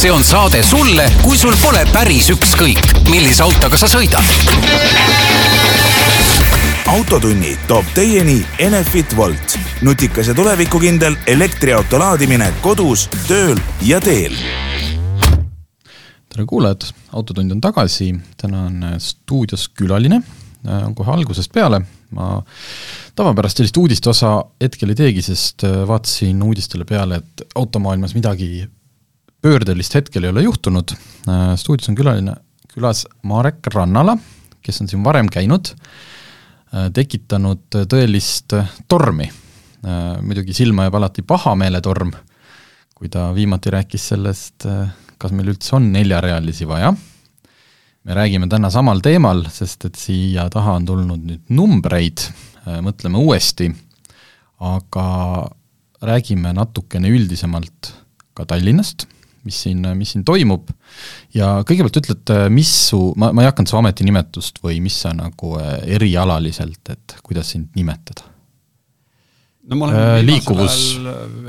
see on saade sulle, kui sul pole päris ükskõik, millise autoga sa sõidad. autotunni toob teieni Enefit Volt, nutikas ja tulevikukindel elektriauto laadimine kodus, tööl ja teel. Tere kuulajad, Autotund on tagasi, täna on stuudios külaline, on kohe algusest peale, ma tavapärast sellist uudiste osa hetkel ei teegi, sest vaatasin uudistele peale, et automaailmas midagi pöördelist hetkel ei ole juhtunud, stuudios on külaline, külas Marek Rannala, kes on siin varem käinud, tekitanud tõelist tormi. muidugi silma jääb alati pahameeletorm, kui ta viimati rääkis sellest, kas meil üldse on neljarealisi vaja. me räägime täna samal teemal, sest et siia taha on tulnud nüüd numbreid, mõtleme uuesti, aga räägime natukene üldisemalt ka Tallinnast, mis siin, mis siin toimub, ja kõigepealt ütled, mis su, ma, ma ei hakanud su ametinimetust või mis sa nagu erialaliselt, et kuidas sind nimetada? no ma olen äh, liikuvus.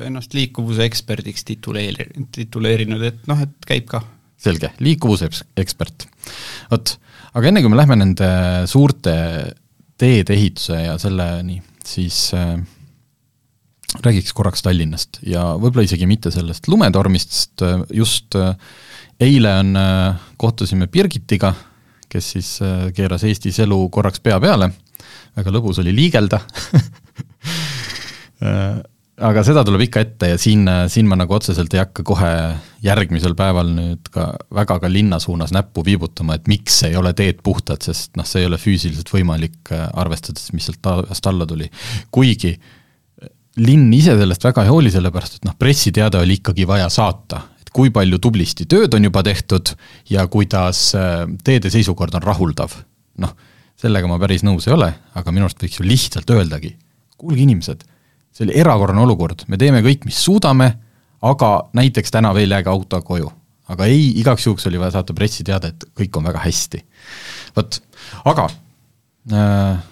ennast liikuvuse eksperdiks tituleerinud, tituleerinud, et noh, et käib ka. selge, liikuvusekspert. vot, aga enne kui me lähme nende suurte teedeehituse ja selleni, siis äh, räägiks korraks Tallinnast ja võib-olla isegi mitte sellest lumetormist, sest äh, just äh, eile on äh,, kohtusime Birgitiga, kes siis keeras Eestis elu korraks pea peale, väga lõbus oli liigelda aga seda tuleb ikka ette ja siin, siin ma nagu otseselt ei hakka kohe järgmisel päeval nüüd ka väga ka linna suunas näppu viibutama, et miks ei ole teed puhtad, sest noh, see ei ole füüsiliselt võimalik, arvestades, mis sealt taevast alla tuli. kuigi äh, linn ise sellest väga ei hooli, sellepärast et noh, pressiteade oli ikkagi vaja saata, et kui palju tublisti tööd on juba tehtud ja kuidas teede seisukord on rahuldav. noh, sellega ma päris nõus ei ole, aga minu arust võiks ju lihtsalt öeldagi, kuulge inimesed see oli erakorraline olukord, me teeme kõik, mis suudame, aga näiteks täna veel jääge autoga koju. aga ei, igaks juhuks oli vaja saata pressiteade, et kõik on väga hästi. vot, aga äh,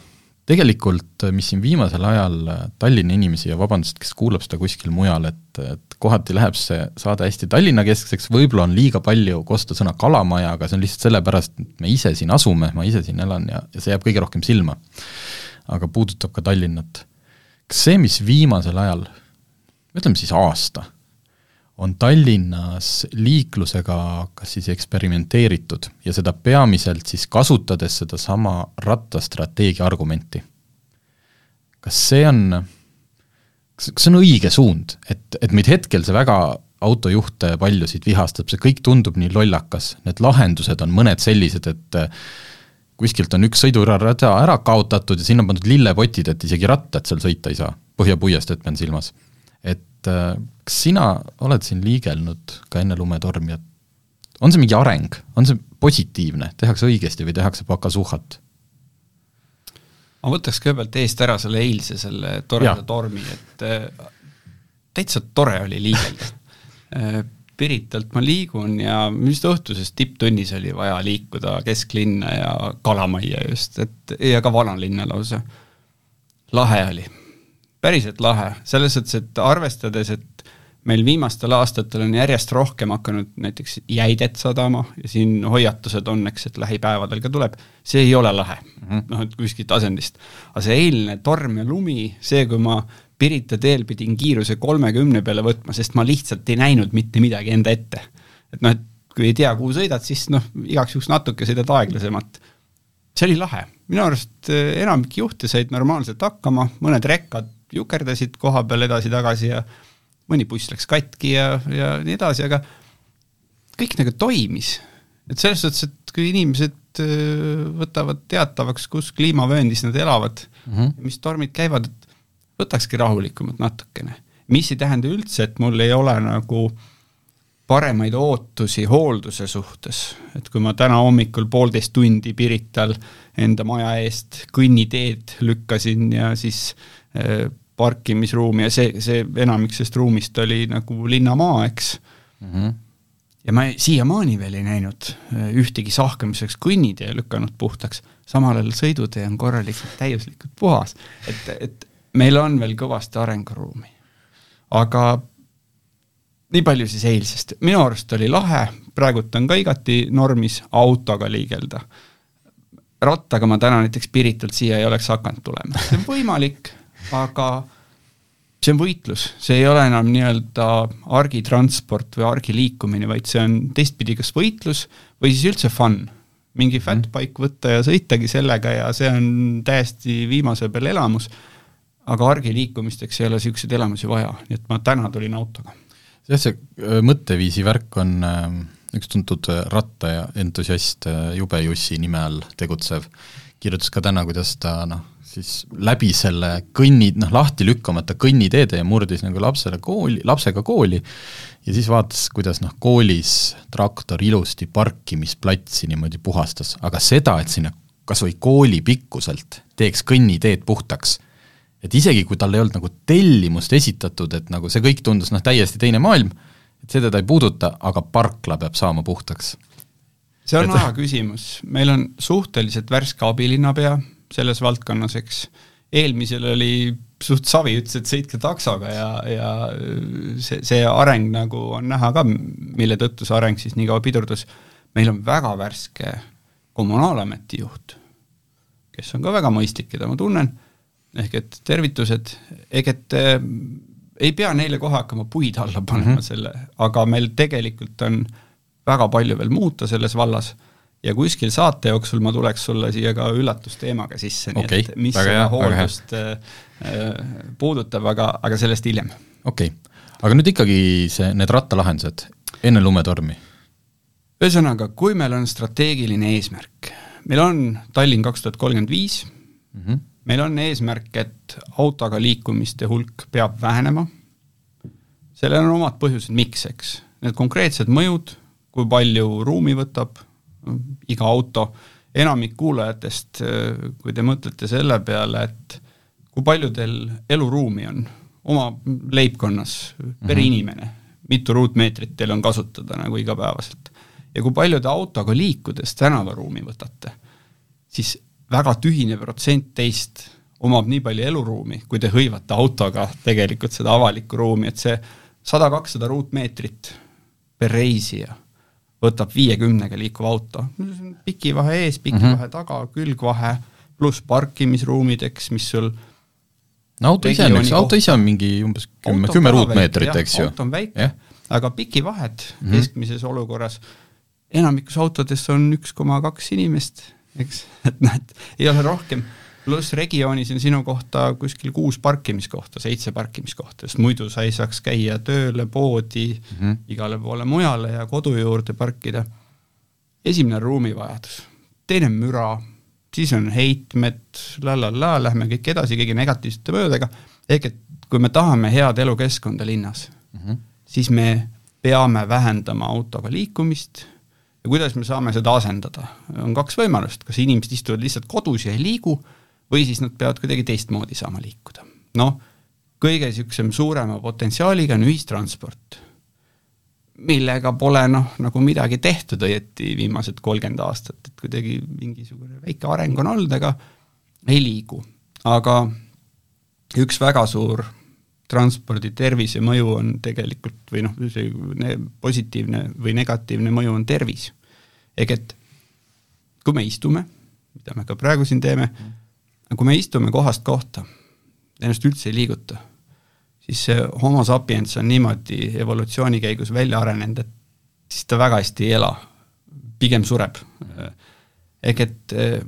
tegelikult, mis siin viimasel ajal Tallinna inimesi ja vabandust, kes kuulab seda kuskil mujal, et, et kohati läheb see saade hästi Tallinna-keskseks, võib-olla on liiga palju kosta sõna kalamaja, aga see on lihtsalt sellepärast, et me ise siin asume, ma ise siin elan ja, ja see jääb kõige rohkem silma. aga puudutab ka Tallinnat kas see, mis viimasel ajal, ütleme siis aasta, on Tallinnas liiklusega kas siis eksperimenteeritud ja seda peamiselt siis kasutades sedasama rattastrateegia argumenti. kas see on, kas, kas see on õige suund, et, et meid hetkel see väga autojuhte paljusid vihastab, see kõik tundub nii lollakas, need lahendused on mõned sellised, et kuskilt on üks sõidurada ära kaotatud ja sinna pandud lillepotid, et isegi rattad seal sõita ei saa, põhjapuiesteed pean silmas. et kas sina oled siin liigelnud ka enne lumetormi, et on see mingi areng, on see positiivne, tehakse õigesti või tehakse pakasuhat? ma võtaks kõigepealt eest ära selle eilse, selle toreda tormi, et äh, täitsa tore oli liigelda. Äh, Piritalt ma liigun ja vist õhtuses tipptunnis oli vaja liikuda kesklinna ja Kalamajja just, et ja ka vanalinna lausa. lahe oli, päriselt lahe, selles mõttes, et arvestades, et meil viimastel aastatel on järjest rohkem hakanud näiteks jäidet sadama ja siin hoiatused on, eks, et lähipäevadel ka tuleb, see ei ole lahe mm -hmm., noh et kuskilt asendist. aga see eilne torm ja lumi, see, kui ma Pirita teel pidin kiiruse kolmekümne peale võtma, sest ma lihtsalt ei näinud mitte midagi enda ette. et noh, et kui ei tea, kuhu sõidad, siis noh, igaks juhuks natuke sõidad aeglasemalt. see oli lahe, minu arust eh, enamik juhte said normaalselt hakkama, mõned rekkad jukerdasid koha peal edasi-tagasi ja mõni buss läks katki ja, ja nii edasi, aga kõik nagu toimis. et selles suhtes, et kui inimesed eh, võtavad teatavaks, kus kliimavööndis nad elavad mm, -hmm. mis tormid käivad, et võtakski rahulikumalt natukene. mis ei tähenda üldse, et mul ei ole nagu paremaid ootusi hoolduse suhtes, et kui ma täna hommikul poolteist tundi Pirital enda maja eest kõnniteed lükkasin ja siis äh, parkimisruumi ja see, see enamik sellest ruumist oli nagu linnamaa, eks mm. -hmm. ja ma siiamaani veel ei näinud äh, ühtegi sahkamiseks kõnnitee lükanud puhtaks, samal ajal sõidutee on korralikult täiuslikult puhas, et, et meil on veel kõvasti arenguruumi. aga nii palju siis eilsest, minu arust oli lahe, praegult on ka igati normis autoga liigelda. rattaga ma täna näiteks Piritult siia ei oleks hakanud tulema, see on võimalik, aga see on võitlus, see ei ole enam nii-öelda argitransport või argiliikumine, vaid see on teistpidi kas võitlus või siis üldse fun. mingi fatbike võtta ja sõitagi sellega ja see on täiesti viimase peal elamus, aga argiliikumisteks ei ole niisuguseid elamusi vaja, nii et ma täna tulin autoga. Jah, see äh, mõtteviisi värk on äh, üks tuntud äh, ratta ja entusiast Jube Jussi nime all tegutsev, kirjutas ka täna, kuidas ta noh, siis läbi selle kõnni, noh lahti lükkamata kõnniteede ja murdis nagu lapsele kooli, lapsega kooli ja siis vaatas, kuidas noh, koolis traktor ilusti parkimisplatsi niimoodi puhastas, aga seda, et sinna kas või kooli pikkuselt teeks kõnniteed puhtaks. Et isegi, kui tal ei olnud nagu tellimust esitatud, et nagu see kõik tundus noh, täiesti teine maailm, et see teda ei puuduta, aga parkla peab saama puhtaks. see on et... aja küsimus, meil on suhteliselt värske abilinnapea selles valdkonnas, eks, eelmisel oli suht savi, ütles, et sõitke taksoga ja, ja see, see areng nagu on näha ka, mille tõttu see areng siis nii kaua pidurdus, meil on väga värske kommunaalameti juht, kes on ka väga mõistlik, keda ma tunnen. Ehk et tervitused, ehk et äh, ei pea neile kohe hakkama puid alla panema mm -hmm. selle, aga meil tegelikult on väga palju veel muuta selles vallas ja kuskil saate jooksul ma tuleks sulle siia ka üllatusteemaga sisse okay,, nii et mis seda hooldust äh, äh, puudutab, aga, aga sellest hiljem. okei okay., aga nüüd ikkagi see, need rattalahendused enne lumetormi? ühesõnaga, kui meil on strateegiline eesmärk, meil on Tallinn kaks tuhat kolmkümmend viis, mhm meil on eesmärk, et autoga liikumiste hulk peab vähenema, sellel on omad põhjused, miks, eks. Need konkreetsed mõjud, kui palju ruumi võtab iga auto, enamik kuulajatest, kui te mõtlete selle peale, et kui palju teil eluruumi on oma leibkonnas per mm -hmm. inimene, mitu ruutmeetrit teil on kasutada nagu igapäevaselt ja kui palju te autoga liikudes tänavaruumi võtate, siis väga tühine protsent teist omab nii palju eluruumi, kui te hõivate autoga tegelikult seda avalikku ruumi, et see sada, kakssada ruutmeetrit per reisija võtab viiekümnega liikuv auto, pikivahe ees, pikivahe mm -hmm. taga, külgvahe, pluss parkimisruumid, eks, mis sul no auto ise on, eks, auto ise on mingi umbes kümme, kümme ruutmeetrit, eks ju. auto on väike, aga pikivahed mm -hmm. keskmises olukorras, enamikus autodes on üks koma kaks inimest eks, et noh, et ei ole rohkem, pluss regioonis on sinu kohta kuskil kuus parkimiskohta, seitse parkimiskohta, sest muidu sa ei saaks käia tööle, poodi mm, -hmm. igale poole mujale ja kodu juurde parkida. esimene ruumivajadus, teine müra, siis on heitmed la, la, la, lähme kõik edasi kõigi negatiivsete mõjudega, ehk et kui me tahame head elukeskkonda linnas mm, -hmm. siis me peame vähendama autoga liikumist ja kuidas me saame seda asendada, on kaks võimalust, kas inimesed istuvad lihtsalt kodus ja ei liigu või siis nad peavad kuidagi teistmoodi saama liikuda. noh, kõige niisugusem suurema potentsiaaliga on ühistransport, millega pole noh, nagu midagi tehtud õieti viimased kolmkümmend aastat, et kuidagi mingisugune väike areng on olnud, aga ei liigu. aga üks väga suur transpordi tervisemõju on tegelikult või noh, see positiivne või negatiivne mõju on tervis. ehk et kui me istume, mida me ka praegu siin teeme, kui me istume kohast kohta, ennast üldse ei liiguta, siis see homo sapiens on niimoodi evolutsiooni käigus välja arenenud, et siis ta väga hästi ei ela, pigem sureb. ehk et eh,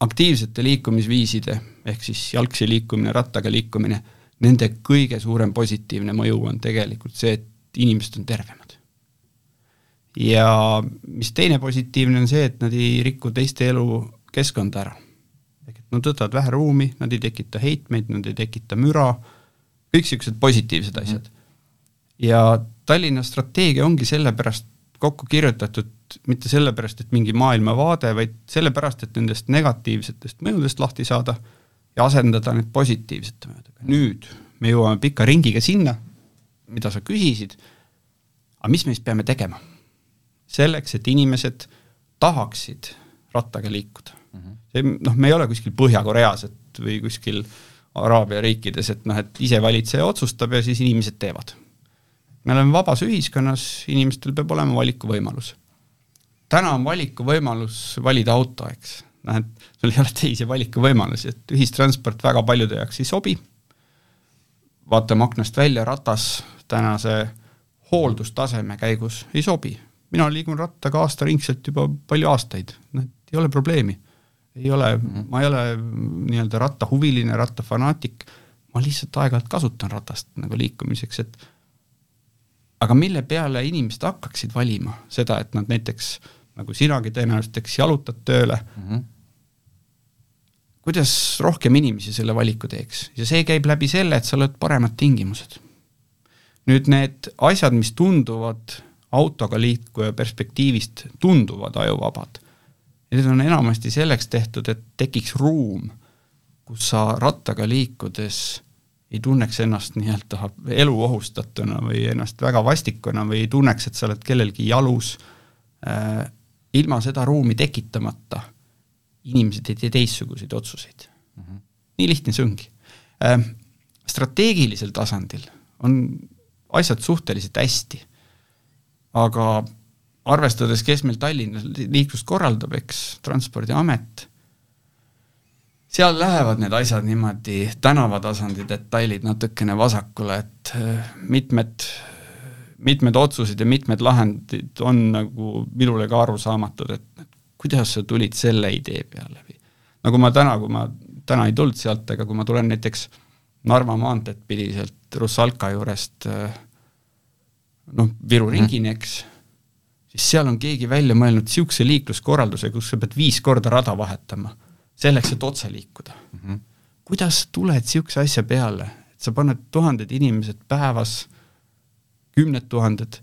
aktiivsete liikumisviiside, ehk siis jalgsi liikumine, rattaga liikumine nende kõige suurem positiivne mõju on tegelikult see, et inimesed on tervemad. ja mis teine positiivne on see, et nad ei riku teiste elukeskkonda ära. Nad võtavad vähe ruumi, nad ei tekita heitmeid, nad ei tekita müra, kõik niisugused positiivsed mhm. asjad. ja Tallinna strateegia ongi sellepärast kokku kirjutatud, mitte sellepärast, et mingi maailmavaade, vaid sellepärast, et nendest negatiivsetest mõjudest lahti saada ja asendada need positiivsete mõjudega. nüüd me jõuame pika ringiga sinna, mida sa küsisid, aga mis me siis peame tegema? selleks, et inimesed tahaksid rattaga liikuda. See noh, me ei ole kuskil Põhja-Koreas, et või kuskil Araabia riikides, et noh, et isevalitseja otsustab ja siis inimesed teevad. me oleme vabas ühiskonnas, inimestel peab olema valikuvõimalus. täna on valikuvõimalus valida auto, eks, noh et sul ei ole teisi valikuvõimalusi, et ühistransport väga paljude jaoks ei sobi, vaatame aknast välja, ratas tänase hooldustaseme käigus ei sobi. mina liigun rattaga aastaringselt juba palju aastaid, noh et ei ole probleemi. Ei ole, ma ei ole nii-öelda rattahuviline, rattafanaatik, ma lihtsalt aeg-ajalt kasutan ratast nagu liikumiseks, et aga mille peale inimesed hakkaksid valima seda, et nad näiteks, nagu sinagi tõenäoliselt, eks jalutad tööle mm, -hmm. kuidas rohkem inimesi selle valiku teeks ja see käib läbi selle, et sa oled paremad tingimused. nüüd need asjad, mis tunduvad autoga liikuja perspektiivist, tunduvad ajuvabad, need on enamasti selleks tehtud, et tekiks ruum, kus sa rattaga liikudes ei tunneks ennast nii-öelda eluohustatuna või ennast väga vastikuna või ei tunneks, et sa oled kellelgi jalus äh,, ilma seda ruumi tekitamata inimesed ei tee teistsuguseid otsuseid mm. -hmm. nii lihtne see ongi äh,. strateegilisel tasandil on asjad suhteliselt hästi, aga arvestades, kes meil Tallinnas liiklust korraldab, eks, Transpordiamet seal lähevad need asjad niimoodi tänavatasandi detailid natukene vasakule, et äh, mitmed, mitmed otsused ja mitmed lahendid on nagu minule ka arusaamatud, et kuidas sa tulid selle idee peale või nagu ma täna, kui ma täna ei tulnud sealt, aga kui ma tulen näiteks Narva maanteed pidi sealt Russalka juurest äh, noh, Viru mhm. ringini, eks, siis seal on keegi välja mõelnud niisuguse liikluskorralduse, kus sa pead viis korda rada vahetama selleks, et otse liikuda mm. -hmm. kuidas tuled niisuguse asja peale, et sa paned tuhanded inimesed päevas, kümned tuhanded,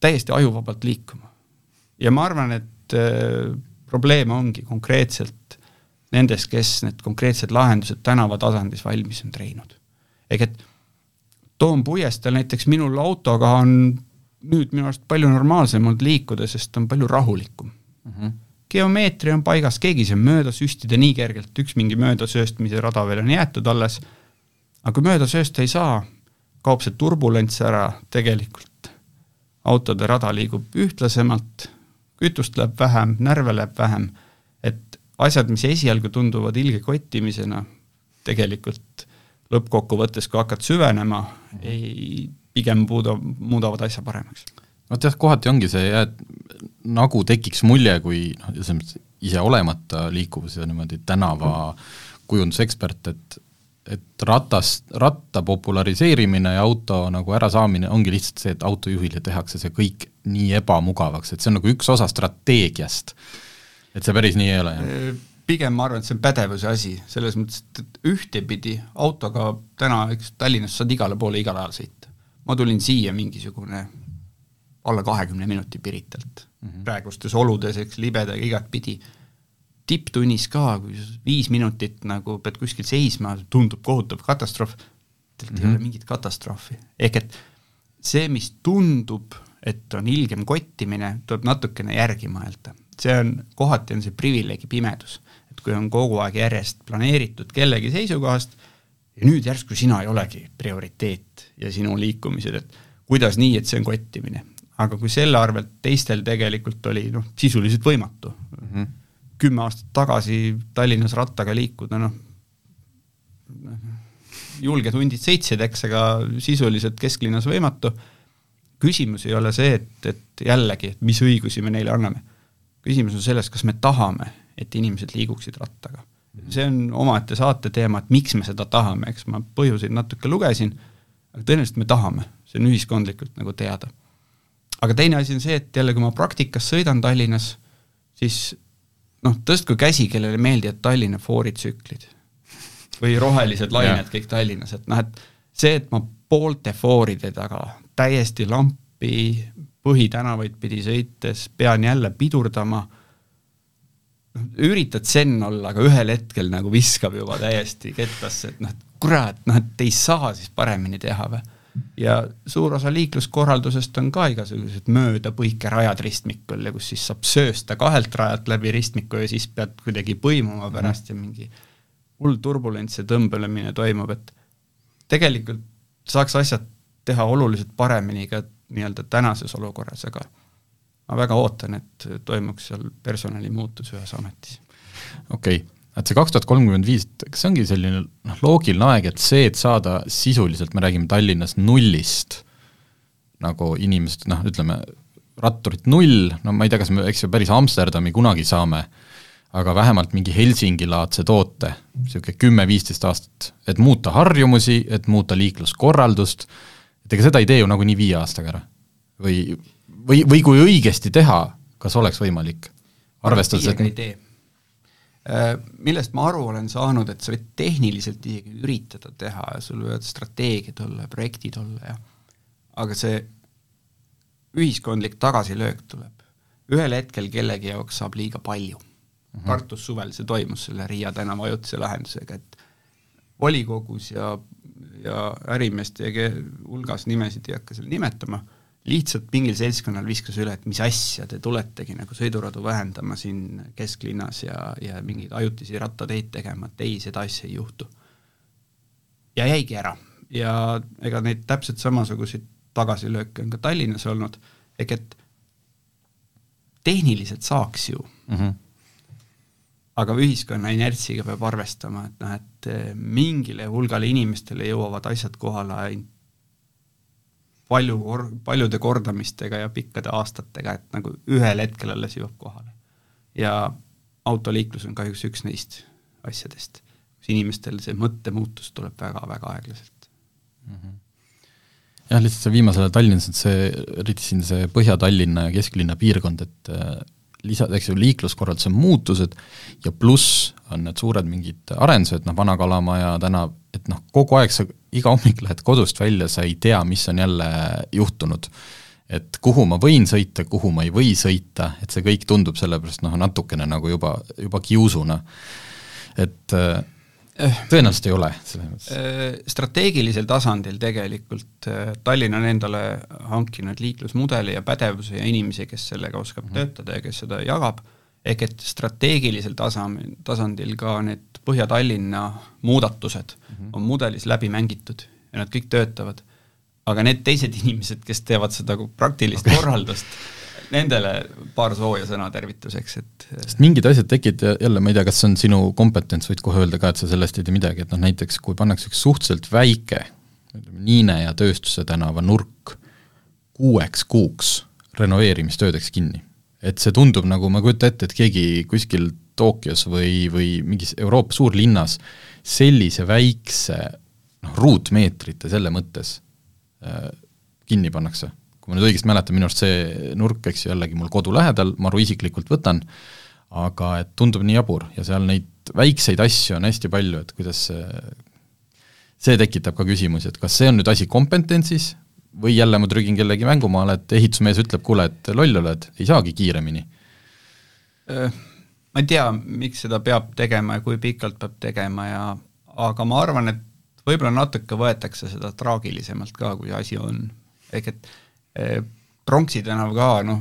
täiesti ajuvabalt liikuma? ja ma arvan, et äh, probleem ongi konkreetselt nendes, kes need konkreetsed lahendused tänavatasandis valmis on teinud. ehk et Toom puiesteel näiteks minul autoga on nüüd minu arust palju normaalsem olnud liikuda, sest on palju rahulikum. Mm. -hmm geomeetria on paigas, keegi ei saa mööda süstida nii kergelt, üks mingi möödasööstmise rada veel on jäetud alles, aga kui mööda söösta ei saa, kaob see turbulents ära, tegelikult autode rada liigub ühtlasemalt, kütust läheb vähem, närve läheb vähem, et asjad, mis esialgu tunduvad ilge kottimisena, tegelikult lõppkokkuvõttes, kui hakkad süvenema, ei, pigem muuda, muudavad asja paremaks vot jah, kohati ongi see jah, et nagu tekiks mulje, kui noh, selles mõttes ise olemata liikuvuse niimoodi tänava kujundusekspert, et et ratas, ratta populariseerimine ja auto nagu ärasaamine ongi lihtsalt see, et autojuhile tehakse see kõik nii ebamugavaks, et see on nagu üks osa strateegiast. et see päris nii ei ole, jah? pigem ma arvan, et see on pädevuse asi, selles mõttes, et ühtepidi autoga täna, eks Tallinnas saad igale poole igal ajal sõita. Ma tulin siia mingisugune alla kahekümne minuti Piritalt mm -hmm. praegustes oludes, eks, libeda igatpidi. tipptunnis ka, kui viis minutit nagu pead kuskil seisma, tundub kohutav katastroof, tegelikult mm -hmm. ei ole mhm. mingit katastroofi, ehk et see, mis tundub, et on ilgem kottimine, tuleb natukene järgi mõelda. see on, kohati on see privileegi pimedus, et kui on kogu aeg järjest planeeritud kellegi seisukohast ja nüüd järsku sina ei olegi prioriteet ja sinu liikumised, et kuidas nii, et see on kottimine aga kui selle arvelt teistel tegelikult oli noh, sisuliselt võimatu mm. -hmm. kümme aastat tagasi Tallinnas rattaga liikuda, noh, julged hundid sõitsid, eks, aga sisuliselt kesklinnas võimatu, küsimus ei ole see, et, et jällegi, et mis õigusi me neile anname. küsimus on selles, kas me tahame, et inimesed liiguksid rattaga. See on omaette saate teema, et miks me seda tahame, eks ma põhjuseid natuke lugesin, aga tõenäoliselt me tahame, see on ühiskondlikult nagu teada. Aga teine asi on see, et jälle, kui ma praktikas sõidan Tallinnas, siis noh, tõstku käsi, kellele meeldivad Tallinna fooritsüklid või rohelised lained kõik Tallinnas, et noh, et see, et ma poolte fooride taga täiesti lampi põhitänavaid pidi sõites pean jälle pidurdama, üritad zen olla, aga ühel hetkel nagu viskab juba täiesti kettasse, et noh, et kurat, noh, et ei saa siis paremini teha või? Ja suur osa liikluskorraldusest on ka igasugused möödapõikerajad ristmikul ja kus siis saab söösta kahelt rajalt läbi ristmiku ja siis pead kuidagi põimuma pärast ja mingi hull turbulents ja tõmbelemine toimub, et tegelikult saaks asjad teha oluliselt paremini ka nii-öelda tänases olukorras, aga ma väga ootan, et toimuks seal personalimuutus ühes ametis. okei okay., et see kaks tuhat kolmkümmend viis, kas see ongi selline noh, loogiline aeg, et see, et saada sisuliselt, me räägime Tallinnas nullist, nagu inimesed noh, ütleme, ratturit null, no ma ei tea, kas me, eks ju, päris Amsterdami kunagi saame, aga vähemalt mingi Helsingi-laadse toote, niisugune kümme-viisteist aastat, et muuta harjumusi, et muuta liikluskorraldust, et ega seda ei tee ju nagunii viie aastaga ära. või, või, või kui õigesti teha, kas oleks võimalik? arvestades, et ei tee. Äh, millest ma aru olen saanud, et sa võid tehniliselt isegi üritada teha ja sul võivad strateegiad olla ja projektid olla ja aga see ühiskondlik tagasilöök tuleb. ühel hetkel kellegi jaoks saab liiga palju mm. -hmm. Tartus suvel see toimus selle Riia tänava ajutise lahendusega, et volikogus ja, ja ärimeeste hulgas nimesid ei hakka seal nimetama, lihtsalt mingil seltskonnal viskas üle, et mis asja, te tuletegi nagu sõiduradu vähendama siin kesklinnas ja, ja mingeid ajutisi rattateid tegema, et ei, seda asja ei juhtu. ja jäigi ära ja ega neid täpselt samasuguseid tagasilööke on ka Tallinnas olnud, ehk et tehniliselt saaks ju mm, -hmm. aga ühiskonna inertsiga peab arvestama, et noh, et mingile hulgale inimestele jõuavad asjad kohale ainult palju kor-, paljude kordamistega ja pikkade aastatega, et nagu ühel hetkel alles jõuab kohale. ja autoliiklus on kahjuks üks neist asjadest, kus inimestel see mõttemuutus tuleb väga-väga aeglaselt mm. -hmm jah, lihtsalt see viimasel ajal Tallinnas, et see, eriti siin see Põhja-Tallinna ja kesklinna piirkond, et ju, liikluskorralduse muutused ja pluss on need suured mingid arendused, noh, Vana-Kalamaja tänav, et noh, kogu aeg sa iga hommik lähed kodust välja, sa ei tea, mis on jälle juhtunud. et kuhu ma võin sõita, kuhu ma ei või sõita, et see kõik tundub sellepärast noh, natukene nagu juba, juba kiusuna. et tõenäoliselt ei ole, selles mõttes. Äh, strateegilisel tasandil tegelikult äh, Tallinn on endale hankinud liiklusmudeli ja pädevuse ja inimesi, kes sellega oskab mm -hmm. töötada ja kes seda jagab, ehk et strateegilisel tasandil, tasandil ka need Põhja-Tallinna muudatused mm -hmm. on mudelis läbi mängitud ja nad kõik töötavad. aga need teised inimesed, kes teevad seda praktilist okay. korraldust, nendele paar sooja sõna tervituseks, et sest mingid asjad tekitavad, jälle ma ei tea, kas see on sinu kompetents, võid kohe öelda ka, et sa sellest ei tea midagi, et noh näiteks kui pannakse üks suhteliselt väike ütleme, Niine ja Tööstuse tänava nurk kuueks kuuks renoveerimistöödeks kinni, et see tundub nagu, ma ei kujuta ette, et keegi kuskil Tokyos või, või mingis Euroopa suurlinnas sellise väikse noh, ruutmeetrite selle mõttes äh, kinni pannakse kui ma nüüd õigesti mäletan, minu arust see nurk, eks ju, jällegi mul kodu lähedal, maru isiklikult võtan, aga et tundub nii jabur ja seal neid väikseid asju on hästi palju, et kuidas see, see tekitab ka küsimusi, et kas see on nüüd asi kompetentsis või jälle ma trügin kellegi mängumaale, et ehitusmees ütleb, kuule, et loll oled, ei saagi kiiremini? Ma ei tea, miks seda peab tegema ja kui pikalt peab tegema ja aga ma arvan, et võib-olla natuke võetakse seda traagilisemalt ka, kui asi on. ehk et Pronksi tänav ka, noh,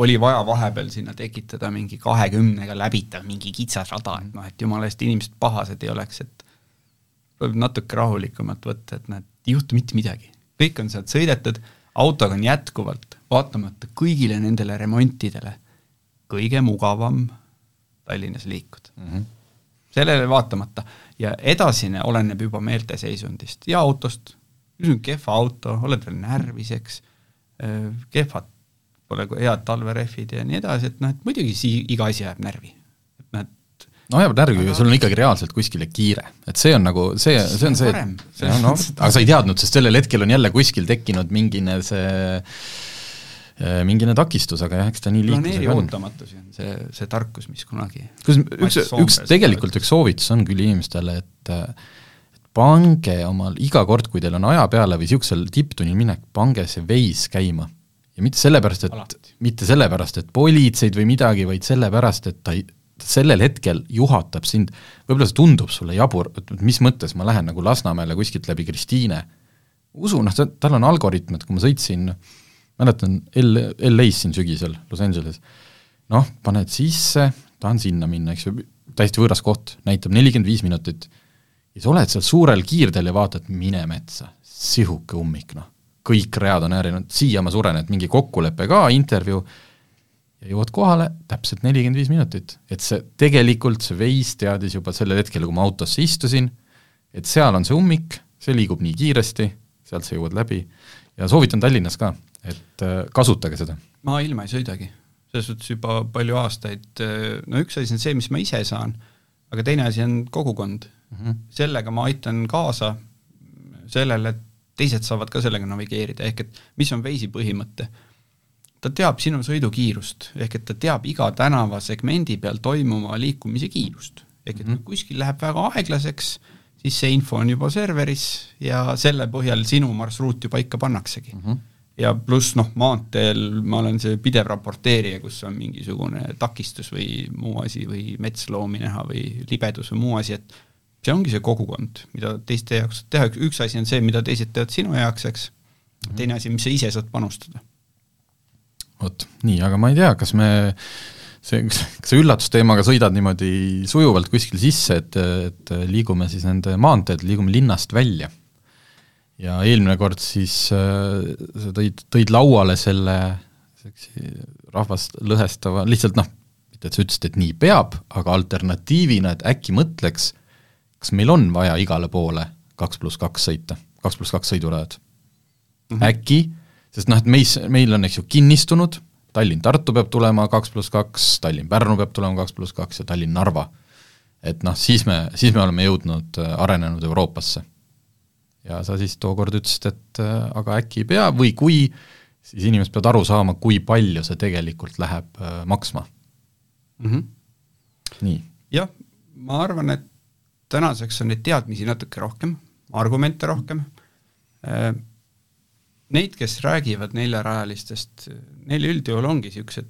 oli vaja vahepeal sinna tekitada mingi kahekümnega läbitav mingi kitsas rada, et noh, et jumala eest inimesed pahased ei oleks, et võib natuke rahulikumalt võtta, et näed, ei juhtu mitte midagi. kõik on sealt sõidetud, autoga on jätkuvalt, vaatamata kõigile nendele remontidele, kõige mugavam Tallinnas liikuda mm. -hmm. sellele vaatamata ja edasine oleneb juba meelteseisundist ja autost, sul on kehva auto, oled veel närvis, eks Äh, kehvad, pole head talverehvid ja nii edasi, et noh, et muidugi sii-, iga asi ajab närvi. et näed no ajab närvi, aga sul on ikkagi reaalselt kuskile kiire, et see on nagu, see, see on see, see on noh, aga sa ei teadnud, sest sellel hetkel on jälle kuskil tekkinud mingine see äh, mingine takistus, aga jah, eks ta nii liiklusega on. ootamatusi on see, see tarkus, mis kunagi kus üks, üks, tegelikult üks soovitus on küll inimestele, et pange omal iga kord, kui teil on aja peale või niisugusel tipptunnil minek, pange see veis käima. ja mitte sellepärast, et, mitte sellepärast, et politseid või midagi, vaid sellepärast, et ta ei, sellel hetkel juhatab sind, võib-olla see tundub sulle jabur, et mis mõttes ma lähen nagu Lasnamäele kuskilt läbi Kristiine, usu, noh, tal on algoritm, et kui ma sõitsin, mäletan L-, LA-s siin sügisel, Los Angeles, noh, paned sisse, tahan sinna minna, eks ju, täiesti võõras koht, näitab nelikümmend viis minutit ja sa oled seal suurel kiirdel ja vaatad, mine metsa, sihuke ummik, noh. kõik read on äärinud, siia ma suren, et mingi kokkulepe ka, intervjuu, ja jõuad kohale täpselt nelikümmend viis minutit. et see, tegelikult see veis teadis juba sellel hetkel, kui ma autosse istusin, et seal on see ummik, see liigub nii kiiresti, sealt sa jõuad läbi ja soovitan Tallinnas ka, et äh, kasutage seda. maailma ei sõidagi, selles suhtes juba palju aastaid, äh, no üks asi on see, mis ma ise saan, aga teine asi on kogukond mm. -hmm. sellega ma aitan kaasa sellele, et teised saavad ka sellega navigeerida, ehk et mis on Waze'i põhimõte ta teab sinu sõidukiirust, ehk et ta teab iga tänavasegmendi peal toimuva liikumise kiirust. ehk et mm -hmm. kui kuskil läheb väga aeglaseks, siis see info on juba serveris ja selle põhjal sinu marsruut ju paika pannaksegi mm. -hmm. ja pluss noh, maanteel ma olen see pidev raporteerija, kus on mingisugune takistus või muu asi või metsloomi näha või libedus või muu asi, et see ongi see kogukond, mida teiste jaoks teha, üks asi on see, mida teised teevad sinu jaoks, eks, mhm. teine asi, mis sa ise saad panustada vot nii, aga ma ei tea, kas me see, kas sa üllatusteemaga sõidad niimoodi sujuvalt kuskil sisse, et, et liigume siis nende maanteed, liigume linnast välja. ja eelmine kord siis äh, sa tõid, tõid lauale selle rahvast lõhestava, lihtsalt noh, mitte et sa ütlesid, et nii peab, aga alternatiivina, et äkki mõtleks, kas meil on vaja igale poole kaks pluss kaks sõita, kaks pluss kaks sõidurajad mm. -hmm. äkki sest noh, et meis, meil on, eks ju, kinnistunud, Tallinn-Tartu peab tulema kaks pluss kaks, Tallinn-Pärnu peab tulema kaks pluss kaks ja Tallinn-Narva. et noh, siis me, siis me oleme jõudnud äh, arenenud Euroopasse. ja sa siis tookord ütlesid, et äh, aga äkki ei pea või kui, siis inimesed peavad aru saama, kui palju see tegelikult läheb äh, maksma mm. -hmm. nii. jah, ma arvan, et tänaseks on neid teadmisi natuke rohkem, argumente rohkem. Äh,, neid, kes räägivad neljarajalistest, neil üldjuhul ongi niisugused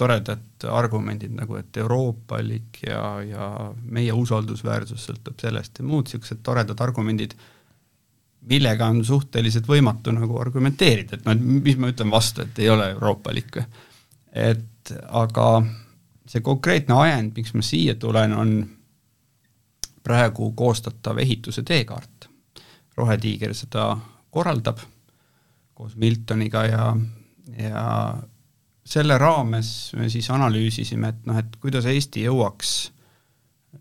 toredad argumendid nagu, et euroopalik ja, ja meie usaldusväärsus sõltub sellest ja muud niisugused toredad argumendid, millega on suhteliselt võimatu nagu argumenteerida, et noh, et mis ma ütlen vastu, et ei ole euroopalik et aga see konkreetne ajend, miks ma siia tulen, on praegu koostatav ehituse teekaart. rohetiiger seda korraldab koos Miltoniga ja, ja selle raames me siis analüüsisime, et noh, et kuidas Eesti jõuaks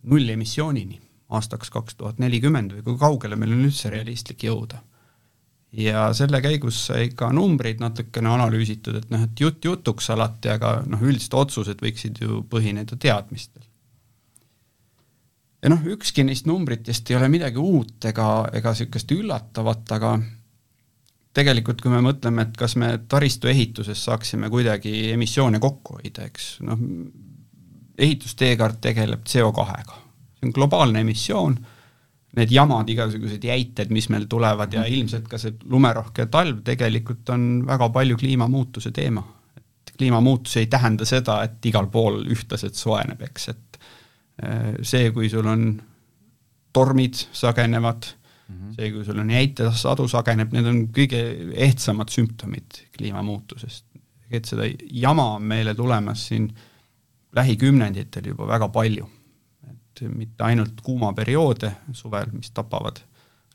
nullemissioonini aastaks kaks tuhat nelikümmend või kui kaugele meil on üldse realistlik jõuda. ja selle käigus sai ka numbreid natukene analüüsitud, et noh, et jutt jutuks alati, aga noh, üldised otsused võiksid ju põhineda teadmistel. Ja noh, ükski neist numbritest ei ole midagi uut ega, ega niisugust üllatavat, aga tegelikult kui me mõtleme, et kas me taristu ehituses saaksime kuidagi emissioone kokku hoida, eks noh, ehitusteekaart tegeleb CO2-ga, see on globaalne emissioon, need jamad, igasugused jäited, mis meil tulevad ja ilmselt ka see lumerohke talv tegelikult on väga palju kliimamuutuse teema. et kliimamuutus ei tähenda seda, et igal pool ühtlaselt soojeneb, eks, et see, kui sul on tormid sagenevad mm, -hmm. see, kui sul on jäitesadu sageneb, need on kõige ehtsamad sümptomid kliimamuutusest. et seda jama on meile tulemas siin lähikümnenditel juba väga palju. et mitte ainult kuumaperioode suvel, mis tapavad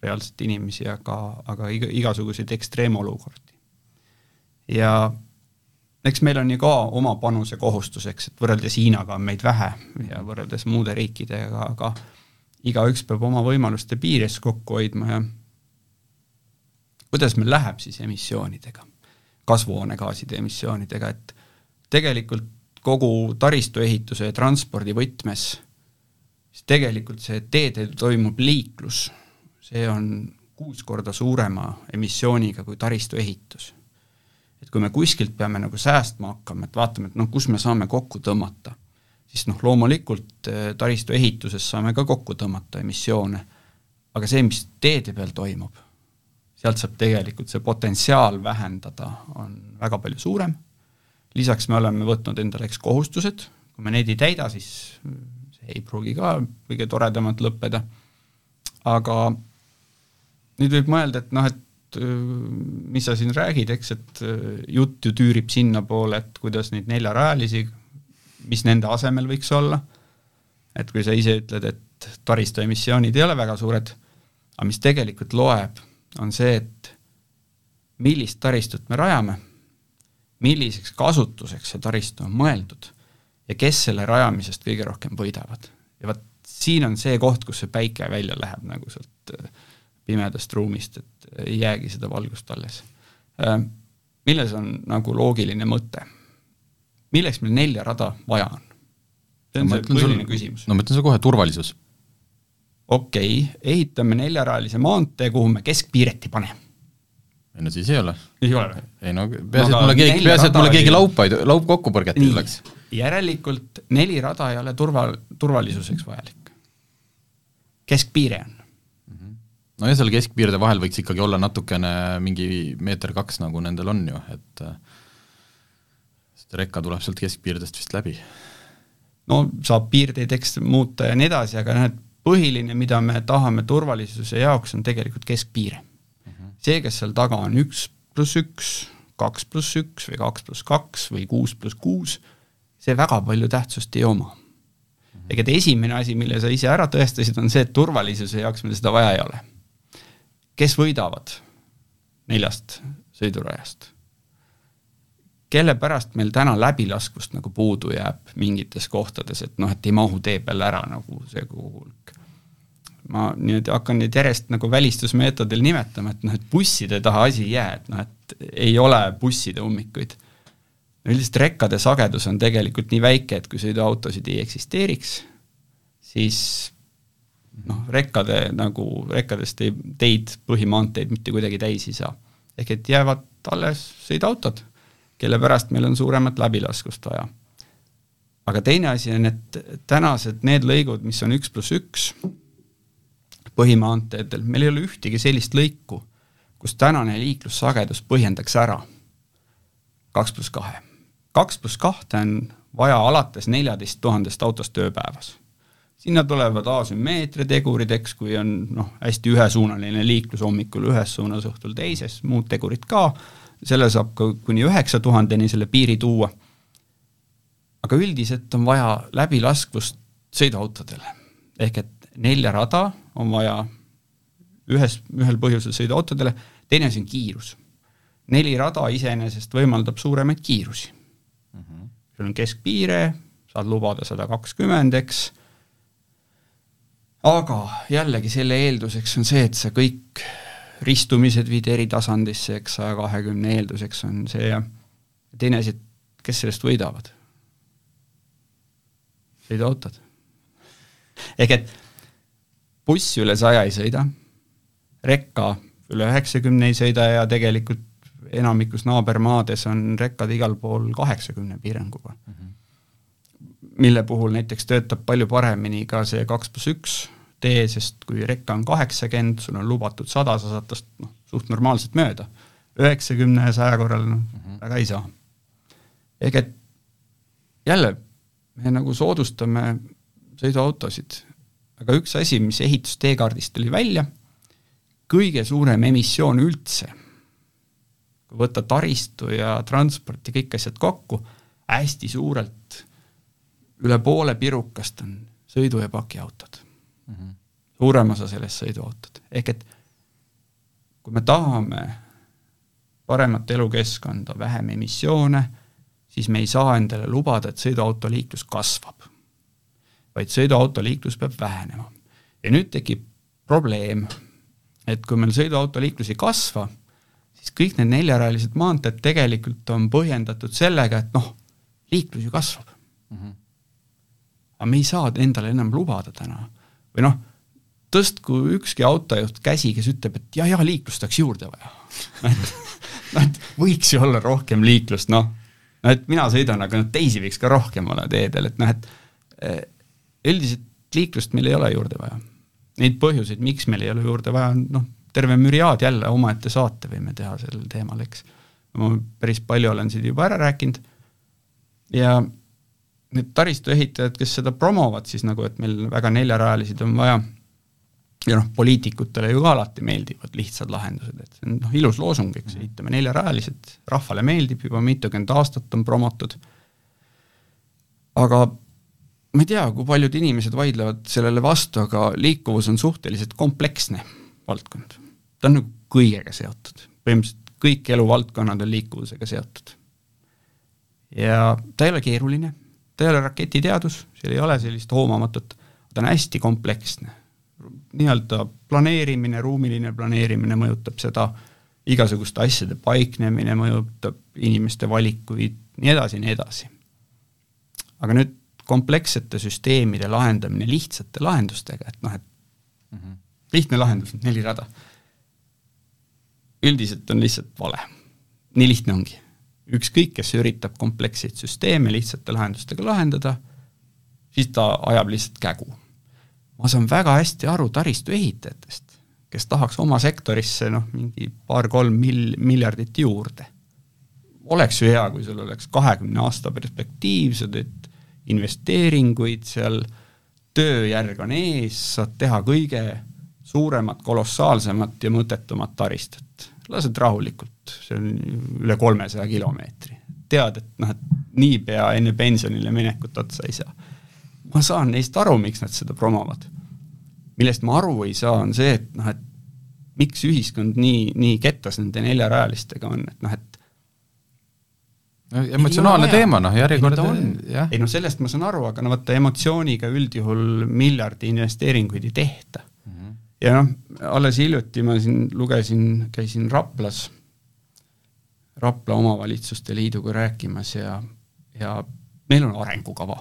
reaalselt inimesi, aga, aga iga, igasuguseid ekstreemolukordi. ja eks meil on ju ka oma panuse kohustus, eks, et võrreldes Hiinaga on meid vähe ja võrreldes muude riikidega, aga igaüks peab oma võimaluste piires kokku hoidma ja kuidas meil läheb siis emissioonidega, kasvuhoonegaaside emissioonidega, et tegelikult kogu taristuehituse ja transpordi võtmes, siis tegelikult see teedel toimub liiklus, see on kuus korda suurema emissiooniga kui taristuehitus. Et kui me kuskilt peame nagu säästma hakkama, et vaatame, et noh, kus me saame kokku tõmmata siis noh, loomulikult äh, taristu ehituses saame ka kokku tõmmata emissioone, aga see, mis teede peal toimub, sealt saab tegelikult see potentsiaal vähendada, on väga palju suurem, lisaks me oleme võtnud endale eks kohustused, kui me neid ei täida, siis see ei pruugi ka kõige toredamalt lõppeda, aga nüüd võib mõelda, et noh, et äh, mis sa siin räägid, eks, et äh, jutt ju tüürib sinnapoole, et kuidas neid neljarajalisi mis nende asemel võiks olla, et kui sa ise ütled, et taristu emissioonid ei ole väga suured, aga mis tegelikult loeb, on see, et millist taristut me rajame, milliseks kasutuseks see taristu on mõeldud ja kes selle rajamisest kõige rohkem võidavad. ja vot siin on see koht, kus see päike välja läheb nagu sealt äh, pimedast ruumist, et ei jäägi seda valgust alles. Äh, milles on nagu loogiline mõte? milleks meil nelja rada vaja on? see on no, see põhiline küsimus. no ma ütlen sulle kohe, turvalisus. okei okay,, ehitame neljarajalise maantee, kuhu me keskpiireti paneme ei no siis ei ole. ei ole või? ei no peaasi, et mulle keegi, peaasi, et mulle keegi laupaid, laup kokku põrgata ei tuleks. järelikult neli rada ei ole turva, turvalisuseks vajalik. keskpiire on. -hmm. no ja seal keskpiirde vahel võiks ikkagi olla natukene mingi meeter kaks, nagu nendel on ju, et sest rekka tuleb sealt keskpiirdest vist läbi. no saab piirdeid eks muuta ja nii edasi, aga noh, et põhiline, mida me tahame turvalisuse jaoks, on tegelikult keskpiire see, kes seal taga on üks pluss üks, kaks pluss üks või kaks pluss kaks või kuus pluss kuus, see väga palju tähtsust ei oma. ega et esimene asi, mille sa ise ära tõestasid, on see, et turvalisuse jaoks meil seda vaja ei ole. Kes võidavad neljast sõidurajast? kelle pärast meil täna läbilaskvust nagu puudu jääb mingites kohtades, et noh, et ei mahu tee peale ära nagu see hulk ma nüüd hakkan neid järjest nagu välistusmeetodil nimetama, et noh, et busside taha asi ei jää, et noh, et ei ole busside ummikuid. üldiselt rekkade sagedus on tegelikult nii väike, et kui sõiduautosid ei eksisteeriks, siis noh, rekkade nagu, rekkadest ei, teid, põhimaanteid mitte kuidagi täis ei saa. ehk et jäävad alles sõiduautod, kelle pärast meil on suuremat läbilaskust vaja. aga teine asi on, et tänased need lõigud, mis on üks pluss üks, põhimaanteedel, meil ei ole ühtegi sellist lõiku, kus tänane liiklussagedus põhjendaks ära kaks pluss kahe. kaks pluss kahte on vaja alates neljateist tuhandest autost ööpäevas. Sinna tulevad asümmeetria tegurid, eks, kui on noh, hästi ühesuunaline liiklus hommikul ühes suunas, õhtul teises, muud tegurid ka, selle saab ka kuni üheksa tuhandeni selle piiri tuua, aga üldiselt on vaja läbilaskvust sõiduautodele. ehk et nelja rada on vaja ühes, ühel põhjusel sõiduautodele, teine asi on kiirus. neli rada iseenesest võimaldab suuremaid kiirusi mm. -hmm. sul on keskpiire, saad lubada sada kakskümmend, eks, aga jällegi selle eelduseks on see, et sa kõik ristumised viid eritasandisse, eks, saja kahekümne eelduseks on see ja teine asi, et kes sellest võidavad? sõiduautod. ehk et buss üle saja ei sõida, rekka üle üheksakümne ei sõida ja tegelikult enamikus naabermaades on rekkad igal pool kaheksakümne piiranguga mm. -hmm. mille puhul näiteks töötab palju paremini ka see kaks pluss üks tee, sest kui rekka on kaheksakümmend, sul on lubatud sada, sa saad tast noh, suht normaalselt mööda. üheksakümne ja saja korral noh mm -hmm., väga ei saa. ehk et jälle, me nagu soodustame sõiduautosid aga üks asi, mis ehitusteekaardist tuli välja, kõige suurem emissioon üldse, kui võtta taristu ja transport ja kõik asjad kokku, hästi suurelt üle poole pirukast on sõidu- ja pakiautod mm. -hmm. suurem osa sellest sõiduautod, ehk et kui me tahame paremat elukeskkonda, vähem emissioone, siis me ei saa endale lubada, et sõiduautoliiklus kasvab vaid sõiduautoliiklus peab vähenema. ja nüüd tekib probleem, et kui meil sõiduautoliiklus ei kasva, siis kõik need neljarajalised maanteed tegelikult on põhjendatud sellega, et noh, liiklus ju kasvab mm. -hmm. aga me ei saa endale enam lubada täna. Või noh, tõstku ükski autojuht käsi, kes ütleb, et jah, jah, liiklust oleks juurde vaja noh, et võiks ju olla rohkem liiklust, noh, no et mina sõidan, aga noh, teisi võiks ka rohkem olla teedel, et noh, et üldiselt liiklust meil ei ole juurde vaja. Neid põhjuseid, miks meil ei ole juurde vaja, on noh, terve müriaad jälle, omaette saate võime teha sellel teemal, eks. ma päris palju olen siin juba ära rääkinud ja need taristuehitajad, kes seda promovad siis nagu, et meil väga neljarajalised on vaja, ja noh, poliitikutele ju ka alati meeldivad lihtsad lahendused, et see on noh, ilus loosung, eks, ehitame neljarajalised, rahvale meeldib, juba mitukümmend aastat on promotud, aga ma ei tea, kui paljud inimesed vaidlevad sellele vastu, aga liikuvus on suhteliselt kompleksne valdkond. ta on nagu kõigega seotud, põhimõtteliselt kõik eluvaldkonnad on liikuvusega seotud. ja ta ei ole keeruline, ta ei ole raketiteadus, seal ei ole sellist hoomamatut, ta on hästi kompleksne. nii-öelda planeerimine, ruumiline planeerimine mõjutab seda, igasuguste asjade paiknemine mõjutab inimeste valikuid, nii edasi, nii edasi. aga nüüd komplekssete süsteemide lahendamine lihtsate lahendustega, et noh, et mm -hmm. lihtne lahendus, neli rada. üldiselt on lihtsalt vale. nii lihtne ongi. Ükskõik, kes üritab kompleksseid süsteeme lihtsate lahendustega lahendada, siis ta ajab lihtsalt kägu. ma saan väga hästi aru taristu ehitajatest, kes tahaks oma sektorisse noh, mingi paar-kolm mil-, miljardit juurde. oleks ju hea, kui sul oleks kahekümne aasta perspektiivsed, et investeeringuid seal, tööjärg on ees, saad teha kõige suuremat, kolossaalsemat ja mõttetumat taristut. Lased rahulikult, see on üle kolmesaja kilomeetri. tead, et noh, et niipea enne pensionile minekut otsa ei saa. ma saan neist aru, miks nad seda promovad. millest ma aru ei saa, on see, et noh, et miks ühiskond nii, nii kettas nende neljarajalistega on, et noh, et emotsionaalne teema, noh, järjekord on, jah. ei no sellest ma saan aru, aga no vaata, emotsiooniga üldjuhul miljardi investeeringuid ei tehta. Ja noh, alles hiljuti ma siin lugesin, käisin Raplas, Rapla Omavalitsuste Liiduga rääkimas ja, ja meil on arengukava.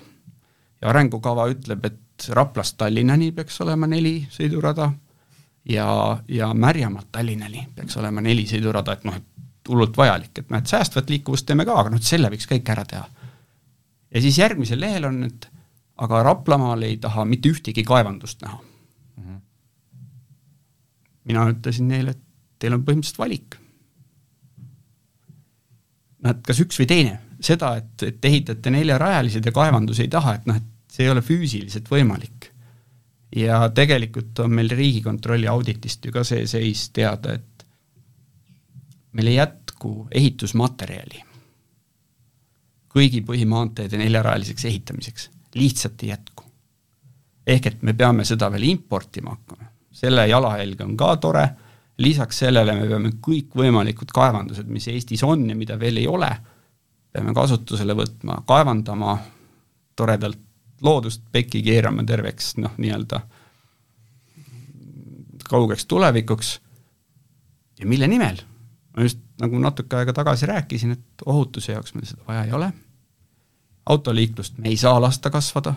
ja arengukava ütleb, et Raplast Tallinnani peaks olema neli sõidurada ja, ja Märjamaalt Tallinnani peaks olema neli sõidurada, et noh, et hullult vajalik, et noh, et säästvat liikuvust teeme ka, aga noh, selle võiks kõik ära teha. ja siis järgmisel lehel on, et aga Raplamaal ei taha mitte ühtegi kaevandust näha mm. -hmm. Mina ütlesin neile, et teil on põhimõtteliselt valik. noh, et kas üks või teine, seda, et, et ehitate neljarajalised ja kaevandusi ei taha, et noh, et see ei ole füüsiliselt võimalik. ja tegelikult on meil Riigikontrolli auditist ju ka see seis teada, et meil ei jätku ehitusmaterjali kõigi põhimaanteede neljarajaliseks ehitamiseks, lihtsalt ei jätku. ehk et me peame seda veel importima hakkama, selle jalajälg on ka tore, lisaks sellele me peame kõikvõimalikud kaevandused, mis Eestis on ja mida veel ei ole, peame kasutusele võtma, kaevandama, toredalt loodust pekki keerama terveks noh, nii-öelda kaugeks tulevikuks. Ja mille nimel? Ma just nagu natuke aega tagasi rääkisin, et ohutuse jaoks meil seda vaja ei ole, autoliiklust me ei saa lasta kasvada,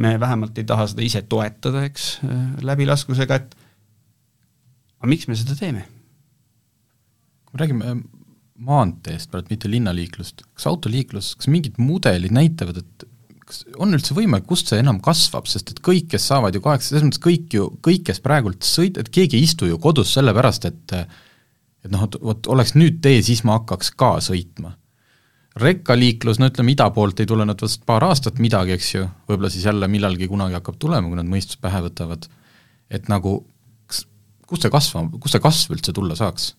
me vähemalt ei taha seda ise toetada, eks, läbilaskusega, et aga miks me seda teeme? kui me räägime äh, maanteest praegu, mitte linnaliiklust, kas autoliiklus, kas mingid mudelid näitavad, et kas on üldse võimalik, kust see enam kasvab, sest et kõik, kes saavad ju kaheksa, selles mõttes kõik ju, kõik, kes praegult sõid-, et keegi ei istu ju kodus sellepärast, et et noh, et vot oleks nüüd tee, siis ma hakkaks ka sõitma. Rekkaliiklus, no ütleme, ida poolt ei tulenud vast paar aastat midagi, eks ju, võib-olla siis jälle millalgi kunagi hakkab tulema, kui nad mõistuse pähe võtavad, et nagu kas, kust see kasvab, kust see kasv üldse tulla saaks?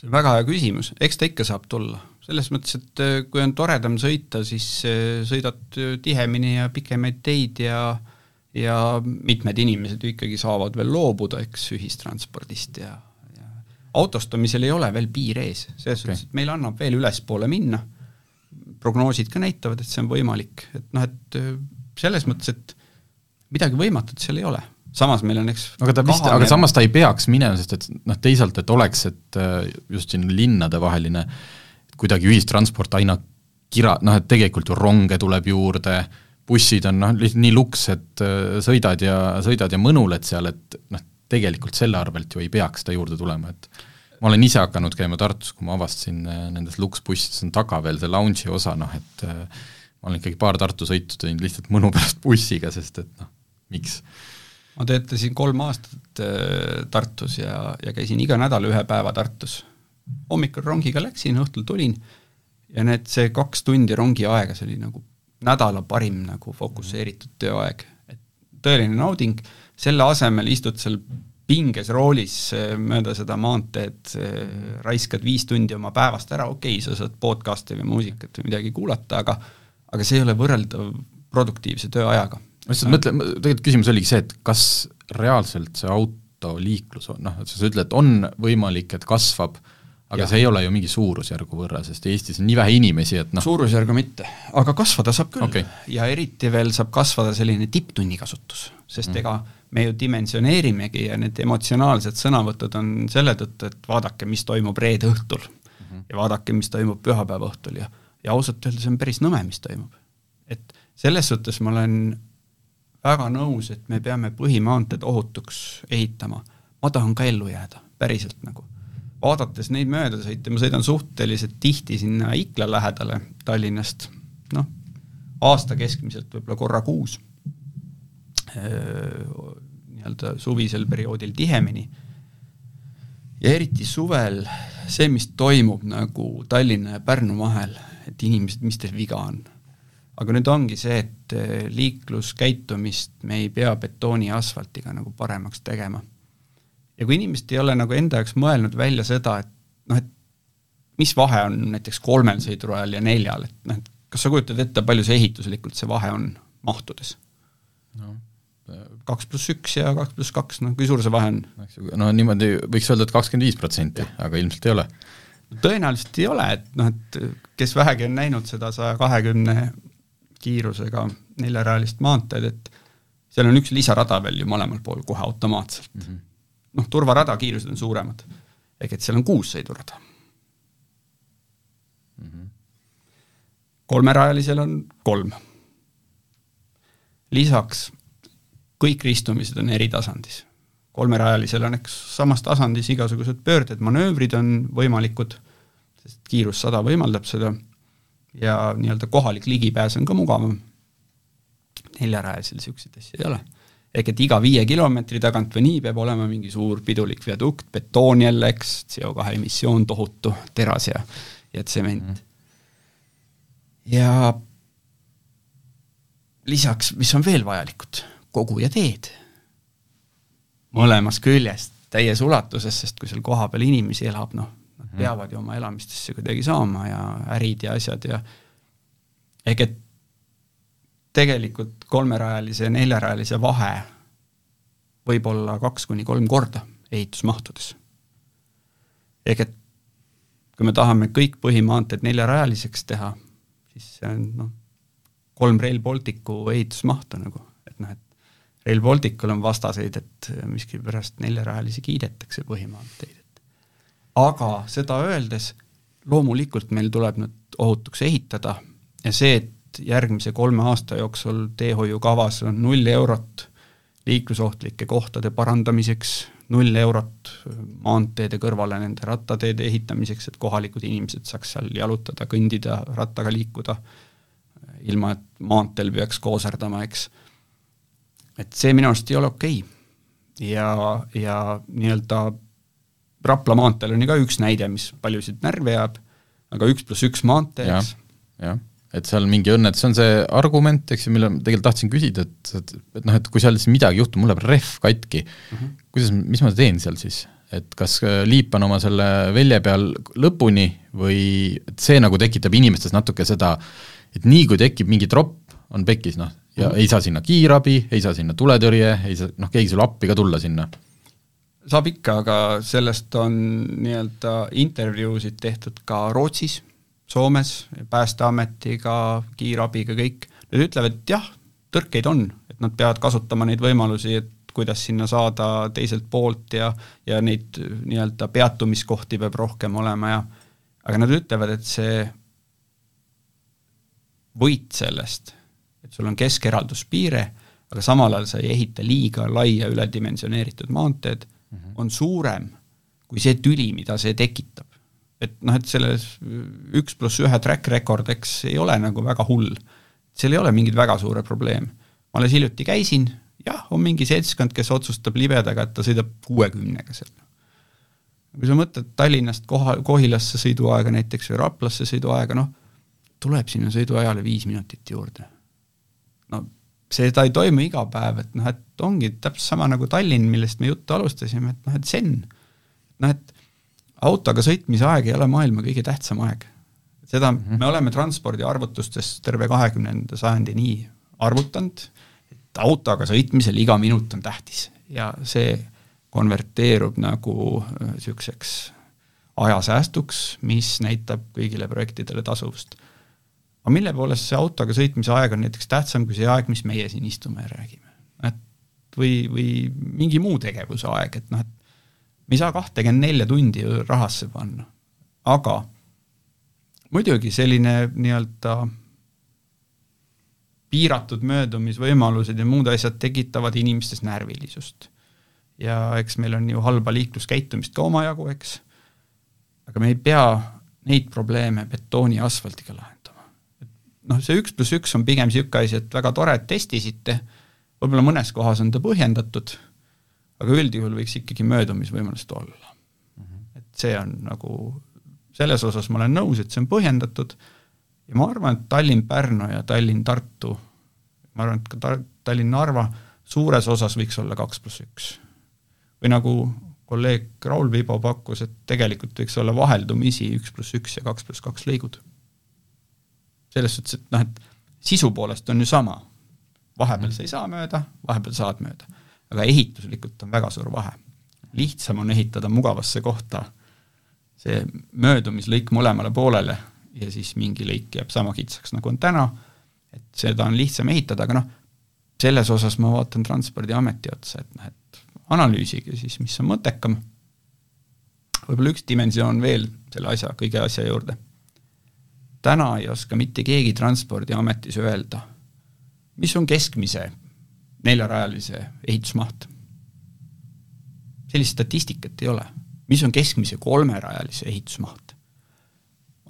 see on väga hea küsimus, eks ta ikka saab tulla, selles mõttes, et äh, kui on toredam sõita, siis äh, sõidad tihemini ja pikemaid teid ja ja mitmed inimesed ju ikkagi saavad veel loobuda, eks, ühistranspordist ja autostumisel ei ole veel piir ees, selles okay. suhtes, et meil annab veel ülespoole minna, prognoosid ka näitavad, et see on võimalik, et noh, et äh, selles mõttes, et midagi võimatut seal ei ole. samas meil on, eks aga ta vist, aga samas ta ei peaks minema, sest et noh, teisalt, et oleks, et äh, just siin linnadevaheline kuidagi ühistransport aina kira-, noh et tegelikult ju ronge tuleb juurde, bussid on noh, lihtsalt nii luks, et äh, sõidad ja, sõidad ja mõnuled seal, et noh, tegelikult selle arvelt ju ei peaks ta juurde tulema, et ma olen ise hakanud käima Tartus, kui ma avastasin äh, nendes luksbussides on taga veel see lounge'i osa, noh et äh, ma olen ikkagi paar Tartu sõitu teinud lihtsalt mõnu pärast bussiga, sest et noh, miks. ma töötasin kolm aastat äh, Tartus ja, ja käisin iga nädal ühe päeva Tartus. hommikul rongiga läksin, õhtul tulin ja need, see kaks tundi rongi aega, see oli nagu nädala parim nagu fokusseeritud tööaeg, et tõeline nauding selle asemel istud seal pinges roolis eh, mööda seda maanteed, eh, raiskad viis tundi oma päevast ära, okei okay,, sa saad podcast'i või muusikat või midagi kuulata, aga aga see ei ole võrreldav produktiivse tööajaga. ma lihtsalt mõtlen, tegelikult küsimus oligi see, et kas reaalselt see aut-, autoliiklus on, noh, et sa ütled, on võimalik, et kasvab, aga ja. see ei ole ju mingi suurusjärgu võrra, sest Eestis on nii vähe inimesi, et noh suurusjärgu mitte, aga kasvada saab küll okay. ja eriti veel saab kasvada selline tipptunni kasutus, sest mm. ega me ju dimensioneerimegi ja need emotsionaalsed sõnavõtud on selle tõttu, et vaadake, mis toimub reede õhtul mm -hmm. ja vaadake, mis toimub pühapäeva õhtul ja, ja ausalt öeldes on päris nõme, mis toimub. et selles suhtes ma olen väga nõus, et me peame põhimaanteed ohutuks ehitama. ma tahan ka ellu jääda, päriselt nagu vaadates neid möödasõite, ma sõidan suhteliselt tihti sinna Ikla lähedale Tallinnast, noh, aasta keskmiselt võib-olla korra kuus, nii-öelda suvisel perioodil tihemini, ja eriti suvel see, mis toimub nagu Tallinna ja Pärnu vahel, et inimesed, mis teil viga on. aga nüüd ongi see, et liikluskäitumist me ei pea betooni ja asfaltiga nagu paremaks tegema ja kui inimesed ei ole nagu enda jaoks mõelnud välja seda, et noh, et mis vahe on näiteks kolmel sõidurajal ja neljal, et noh, et kas sa kujutad ette, palju see ehituslikult see vahe on mahtudes no.? Kaks pluss üks ja kaks pluss kaks, noh kui suur see vahe on? no niimoodi võiks öelda, et kakskümmend viis protsenti, aga ilmselt ei ole. tõenäoliselt ei ole, et noh, et kes vähegi on näinud seda saja kahekümne kiirusega neljarajalist maanteed, et seal on üks lisarada veel ju mõlemal pool kohe automaatselt mm. -hmm noh, turvarada kiirused on suuremad. ehk et seal on kuus sõidurada mm. -hmm. kolmerajalisel on kolm. lisaks kõik ristumised on eritasandis. kolmerajalisel on eks samas tasandis igasugused pöörded, manöövrid on võimalikud, sest kiirus sada võimaldab seda ja nii-öelda kohalik ligipääs on ka mugavam. neljarajalisel niisuguseid asju ei ole ehk et iga viie kilomeetri tagant või nii peab olema mingi suur pidulik viadukt, betoon jälle, eks, CO2 emissioon tohutu, teras ja, ja tsement. -hmm. ja lisaks, mis on veel vajalikud, kogu ja teed. mõlemast küljest, täies ulatuses, sest kui seal kohapeal inimesi elab, noh, nad -hmm. peavad ju oma elamistesse kuidagi saama ja ärid ja asjad ja ehk et tegelikult kolmerajalise ja neljarajalise vahe võib olla kaks kuni kolm korda ehitusmahtudes. ehk et kui me tahame kõik põhimaanteed neljarajaliseks teha, siis see on noh, kolm Rail Balticu ehitusmahtu nagu, et noh, et Rail Balticul on vastaseid, et miskipärast neljarajalisi kiidetakse põhimaanteid, et aga seda öeldes loomulikult meil tuleb nad ohutuks ehitada ja see, et järgmise kolme aasta jooksul teehoiukavas on null eurot liiklusohtlike kohtade parandamiseks, null eurot maanteede kõrvale nende rattateede ehitamiseks, et kohalikud inimesed saaks seal jalutada, kõndida, rattaga liikuda, ilma et maanteel peaks kooserdama, eks. Et see minu arust ei ole okei okay. ja, ja nii-öelda Rapla maanteel on ju ka üks näide, mis paljusid närvi ajab, aga üks pluss üks maantee, eks. jah et seal mingi õnnetus, see on see argument, eks ju, mille ma tegelikult tahtsin küsida, et, et, et noh, et kui seal siis midagi juhtub, mul läheb rehv katki mm, -hmm. kuidas, mis ma teen seal siis? et kas äh, liipan oma selle velje peal lõpuni või et see nagu tekitab inimestes natuke seda, et nii kui tekib mingi tropp, on pekis noh, ja mm ei saa sinna kiirabi, ei saa sinna tuletõrje, ei saa, noh, keegi sulle appi ka tulla sinna. Saab ikka, aga sellest on nii-öelda intervjuusid tehtud ka Rootsis Soomes, Päästeametiga, kiirabiga, kõik, nad ütlevad, et jah, tõrkeid on, et nad peavad kasutama neid võimalusi, et kuidas sinna saada teiselt poolt ja, ja neid nii-öelda peatumiskohti peab rohkem olema ja aga nad ütlevad, et see võit sellest, et sul on keskeralduspiire, aga samal ajal sa ei ehita liiga laia üledimensioneeritud maanteed mm, -hmm. on suurem kui see tüli, mida see tekitab et noh, et selles üks pluss ühe track record, eks ei ole nagu väga hull. seal ei ole mingeid väga suure probleeme. ma alles hiljuti käisin, jah, on mingi seltskond, kes otsustab libedaga, et ta sõidab kuuekümnega seal. kui sa mõtled Tallinnast koha, Kohilasse sõiduaega näiteks või Raplasse sõiduaega, noh, tuleb sinna sõiduajale viis minutit juurde. No seda ei toimu iga päev, et noh, et ongi täpselt sama nagu Tallinn, millest me juttu alustasime, et noh, et zen. noh, et autoga sõitmise aeg ei ole maailma kõige tähtsam aeg. seda mm -hmm. me oleme transpordiarvutustes terve kahekümnenda sajandi nii arvutanud, et autoga sõitmisel iga minut on tähtis ja see konverteerub nagu niisuguseks ajasäästuks, mis näitab kõigile projektidele tasuvust. Aga mille poolest see autoga sõitmise aeg on näiteks tähtsam kui see aeg, mis meie siin istume ja räägime? et või, või mingi muu tegevuse aeg, et noh, et me ei saa kahtekümmend nelja tundi ju rahasse panna, aga muidugi selline nii-öelda piiratud möödumisvõimalused ja muud asjad tekitavad inimestes närvilisust. ja eks meil on ju halba liikluskäitumist ka omajagu, eks, aga me ei pea neid probleeme betooni ja asfaldiga lahendama. Noh, see üks pluss üks on pigem niisugune asi, et väga tore, et testisite, võib-olla mõnes kohas on ta põhjendatud, aga üldjuhul võiks ikkagi möödumisvõimalust olla. -hmm. et see on nagu selles osas ma olen nõus, et see on põhjendatud ja ma arvan, et Tallinn-Pärnu ja Tallinn-Tartu, ma arvan, et ka Tar-, Tallinn-Narva suures osas võiks olla kaks pluss üks. või nagu kolleeg Raul Vibo pakkus, et tegelikult võiks olla vaheldumisi üks pluss üks ja kaks pluss kaks lõigud. Selles suhtes, et noh, et sisu poolest on ju sama, vahepeal sa ei saa mööda, vahepeal saad mööda, aga ehituslikult on väga suur vahe. lihtsam on ehitada mugavasse kohta see möödumislõik mõlemale poolele ja siis mingi lõik jääb sama kitsaks, nagu on täna, et seda on lihtsam ehitada, aga noh, selles osas ma vaatan Transpordiameti otsa, et noh, et analüüsige siis, mis on mõttekam. võib-olla üks dimensioon veel selle asja, kõige asja juurde. Täna ei oska mitte keegi Transpordiametis öelda, mis on keskmise neljarajalise ehitusmaht. sellist statistikat ei ole mis on keskmise kolmerajalise ehitusmaht.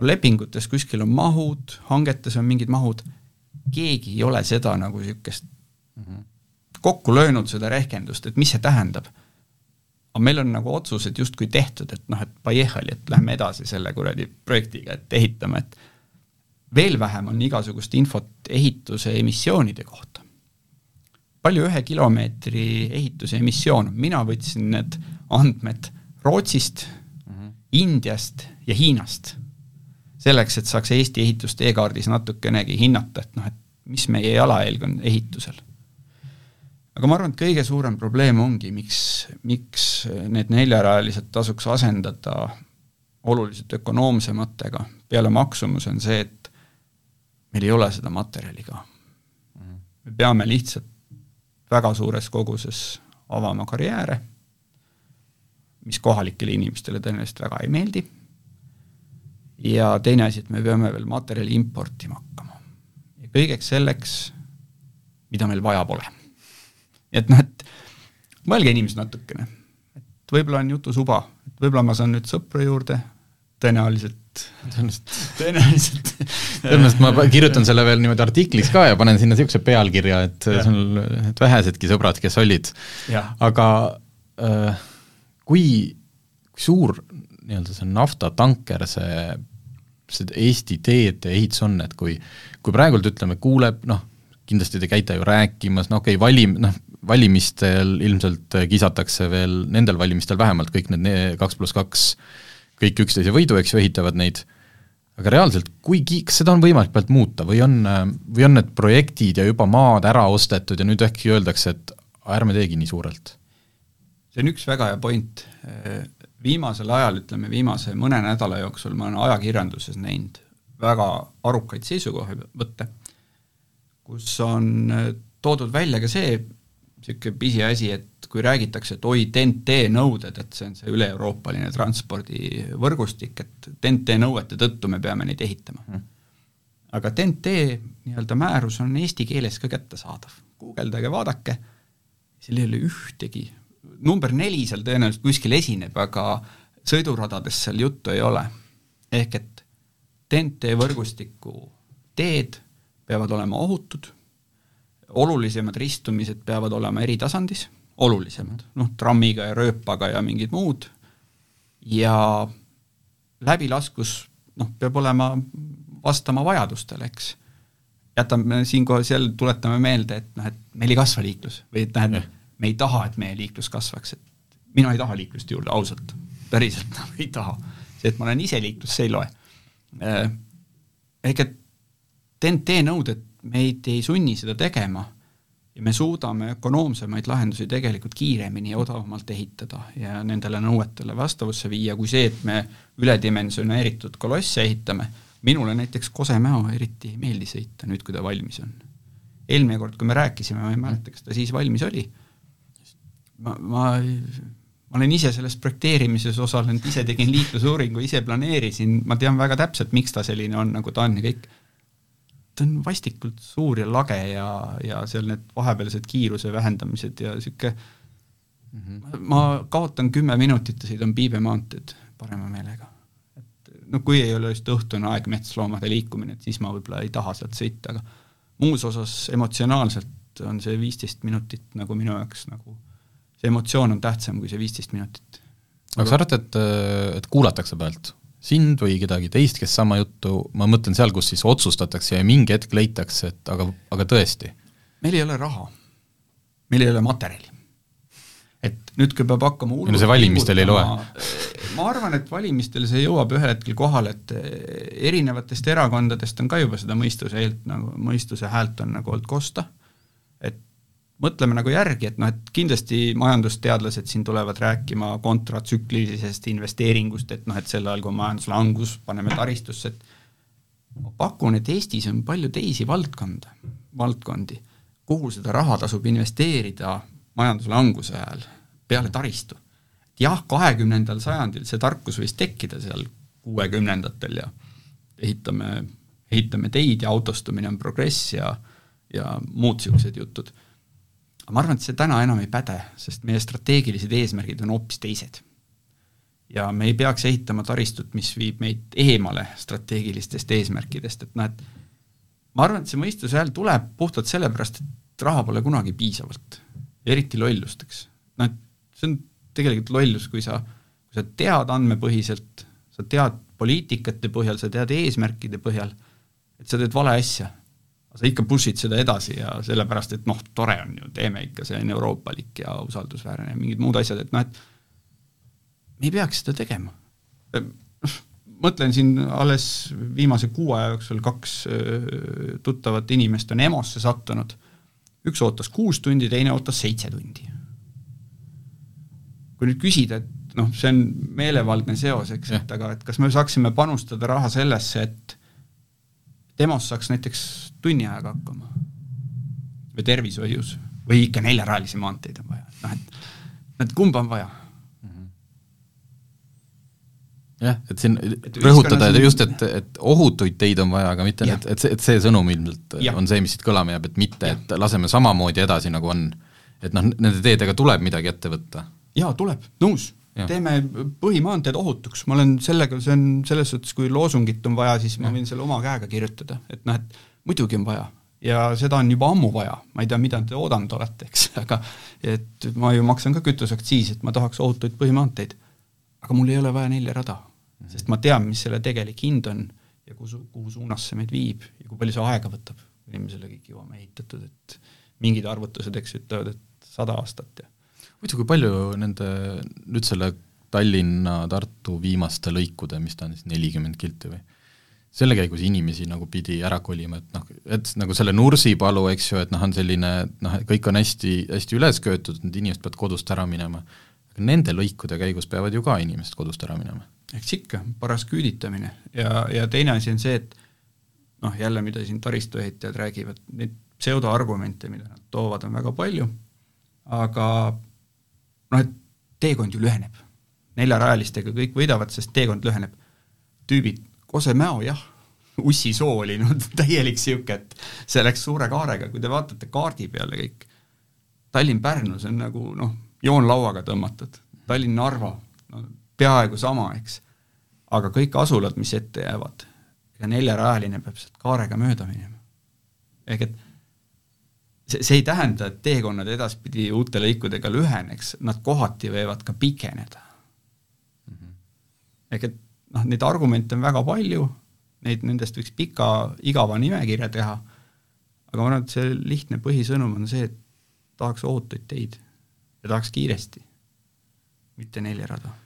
lepingutes kuskil on mahud, hangetes on mingid mahud, keegi ei ole seda nagu niisugust mm -hmm. kokku löönud, seda rehkendust, et mis see tähendab. aga meil on nagu otsused justkui tehtud, et noh, et pajehali, et lähme edasi selle kuradi projektiga, et ehitame, et veel vähem on igasugust infot ehituse emissioonide kohta. palju ühe kilomeetri ehituse emissioon on, mina võtsin need andmed Rootsist mm, -hmm. Indiast ja Hiinast. selleks, et saaks Eesti ehitust e-kaardis natukenegi hinnata, et noh, et mis meie jalajälg on ehitusel. aga ma arvan, et kõige suurem probleem ongi, miks, miks need neljarajalised tasuks asendada oluliselt ökonoomsematega, peale maksumuse on see, et meil ei ole seda materjali ka. -hmm. me peame lihtsalt väga suures koguses avama karjääre mis kohalikele inimestele tõenäoliselt väga ei meeldi, ja teine asi, et me peame veel materjali importima hakkama. ja kõigeks selleks, mida meil vaja pole. et noh, et mõelge inimesed natukene, et võib-olla on jutusuba, et võib-olla ma saan nüüd sõpru juurde, tõenäoliselt tõenäoliselt tõenäoliselt tõenäoliselt ma kirjutan selle veel niimoodi artikliks ka ja panen sinna niisuguse pealkirja, et ja. sul, et vähesedki sõbrad, kes olid. aga äh, kui, kui suur nii-öelda see naftatanker, see, see Eesti teede ehitus on, et kui kui praegult ütleme, kuuleb, noh, kindlasti te käite ju rääkimas, no okei okay,, valim-, noh, valimistel ilmselt kisatakse veel, nendel valimistel vähemalt kõik need kaks pluss kaks, kõik üksteise võidu, eks ju, ehitavad neid, aga reaalselt, kui ki-, kas seda on võimalik pealt muuta või on, või on need projektid ja juba maad ära ostetud ja nüüd äkki öeldakse, et ärme teegi nii suurelt? see on üks väga hea point. viimasel ajal, ütleme viimase mõne nädala jooksul ma olen ajakirjanduses näinud väga arukaid seisukohavõtte, kus on toodud välja ka see niisugune pisiasi, et kui räägitakse, et oi, TNT nõuded, et see on see üle-euroopaline transpordivõrgustik, et TNT nõuete tõttu me peame neid ehitama. Mm.. aga TNT nii-öelda määrus on eesti keeles ka kättesaadav, guugeldage, vaadake, seal ei ole ühtegi. Number neli seal tõenäoliselt kuskil esineb, aga sõiduradadest seal juttu ei ole. ehk et TNT võrgustiku teed peavad olema ohutud, olulisemad ristumised peavad olema eritasandis, olulisemad, noh, trammiga ja rööpaga ja mingid muud, ja läbilaskus noh, peab olema, vastama vajadustele, eks. jätame siinkohal jälle, tuletame meelde, et noh, et meil ei kasva liiklus või et noh, et me ei taha, et meie liiklus kasvaks, et mina ei taha liiklust juurde, ausalt, päriselt nagu ei taha. see, et ma olen ise liiklus, see ei loe. Ehk et TNT nõuded meid ei sunni seda tegema, ja me suudame ökonoomsemaid lahendusi tegelikult kiiremini ja odavamalt ehitada ja nendele nõuetele vastavusse viia, kui see, et me üledimensioneeritud kolosse ehitame, minule näiteks Kosemäo eriti ei meeldi sõita nüüd, kui ta valmis on. eelmine kord, kui me rääkisime, ma ei mäleta, kas ta siis valmis oli, ma, ma ma olen ise selles projekteerimises osalenud, ise tegin liiklusuuringu, ise planeerisin, ma tean väga täpselt, miks ta selline on, nagu ta on ja kõik ta on vastikult suur ja lage ja, ja seal need vahepealsed kiiruse vähendamised ja niisugune mm -hmm. ma kaotan kümme minutit ja sõidan Piibe maanteed parema meelega. et no kui ei ole just õhtune aeg metsloomade liikumine, et siis ma võib-olla ei taha sealt sõita, aga muus osas emotsionaalselt on see viisteist minutit nagu minu jaoks nagu, see emotsioon on tähtsam kui see viisteist minutit. aga sa arvad, et, et kuulatakse pealt? Sind või kedagi teist, kes sama juttu, ma mõtlen seal, kus siis otsustatakse ja mingi hetk leitakse, et aga, aga tõesti. meil ei ole raha, meil ei ole materjali. et nüüd, kui peab hakkama no see valimistel ei loe? ma arvan, et valimistel see jõuab ühel hetkel kohale, et erinevatest erakondadest on ka juba seda mõistuse häält nagu, mõistuse häält on nagu olnud kosta, et mõtleme nagu järgi, et noh, et kindlasti majandusteadlased siin tulevad rääkima kontratsüklilisest investeeringust, et noh, et sel ajal, kui majanduslangus, paneme taristusse, et ma pakun, et Eestis on palju teisi valdkonda, valdkondi, kuhu seda raha tasub investeerida majanduslanguse ajal peale taristu. jah, kahekümnendal sajandil see tarkus võis tekkida seal kuuekümnendatel ja ehitame, ehitame teid ja autostumine on progress ja ja muud niisugused jutud aga ma arvan, et see täna enam ei päde, sest meie strateegilised eesmärgid on hoopis teised. ja me ei peaks ehitama taristut, mis viib meid eemale strateegilistest eesmärkidest, et noh, et ma arvan, et see mõistuse hääl tuleb puhtalt sellepärast, et raha pole kunagi piisavalt, eriti lollusteks. noh, et see on tegelikult lollus, kui sa, kui sa tead andmepõhiselt, sa tead poliitikate põhjal, sa tead eesmärkide põhjal, et sa teed vale asja sa ikka push'id seda edasi ja sellepärast, et noh, tore on ju, teeme ikka, see on euroopalik ja usaldusväärne ja mingid muud asjad, et noh, et me ei peaks seda tegema. mõtlen siin alles viimase kuu aja jooksul kaks tuttavat inimest on EMO-sse sattunud, üks ootas kuus tundi, teine ootas seitse tundi. kui nüüd küsida, et noh, see on meelevaldne seos, eks, et aga et kas me saaksime panustada raha sellesse, et demos saaks näiteks tunni ajaga hakkama. või tervishoius või ikka neljarajalisi maanteid on vaja, noh et, et kumba on vaja mhm. jah, et siin et rõhutada siin... just, et, et ohutuid teid on vaja, aga mitte, et, et see, et see sõnum ilmselt ja. on see, mis siit kõlama jääb, et mitte, et laseme samamoodi edasi, nagu on. et noh, nende teedega tuleb midagi ette võtta. jaa, tuleb, nõus teeme põhimaanteed ohutuks, ma olen sellega, see on selles suhtes, kui loosungit on vaja, siis ma võin selle oma käega kirjutada, et noh, et muidugi on vaja. Ja seda on juba ammu vaja, ma ei tea, mida te oodanud olete, eks, aga et ma ju maksan ka kütuseaktsiisi, et ma tahaks ohutuid põhimaanteid. aga mul ei ole vaja nelja rada, sest ma tean, mis selle tegelik hind on ja kuhu, kuhu suunas see meid viib ja kui palju see aega võtab, kuni me selle kõik jõuame ehitatud, et mingid arvutused, eks, ütlevad, et sada aastat ja huvitav, kui palju nende, nüüd selle Tallinna-Tartu viimaste lõikude, mis ta on siis nelikümmend kilti või, selle käigus inimesi nagu pidi ära kolima, et noh, et nagu selle Nursipalu, eks ju, et noh, on selline noh, kõik on hästi, hästi üles köetud, need inimesed peavad kodust ära minema. aga nende lõikude käigus peavad ju ka inimesed kodust ära minema. eks ikka, paras küüditamine ja, ja teine asi on see, et noh, jälle, mida siin taristuehitajad räägivad, neid pseudoargumente, mida nad toovad, on väga palju, aga noh, et teekond ju lüheneb. neljarajalistega kõik võidavad, sest teekond lüheneb. tüübid, Kose-Mäo jah, Ussi-Soo oli no täielik niisugune, et see läks suure kaarega, kui te vaatate kaardi peale kõik, Tallinn-Pärnu, see on nagu noh, joonlauaga tõmmatud, Tallinn-Narva, no peaaegu sama, eks. aga kõik asulad, mis ette jäävad, ega neljarajaline peab sealt kaarega mööda minema. ehk et see, see ei tähenda, et teekonnad edaspidi uute lõikudega lüheneks, nad kohati võivad ka pikeneda mm. -hmm. ehk et noh, neid argumente on väga palju, neid, nendest võiks pika igava nimekirja teha, aga ma arvan, et see lihtne põhisõnum on see, et tahaks ootuid teid ja tahaks kiiresti, mitte nelja rada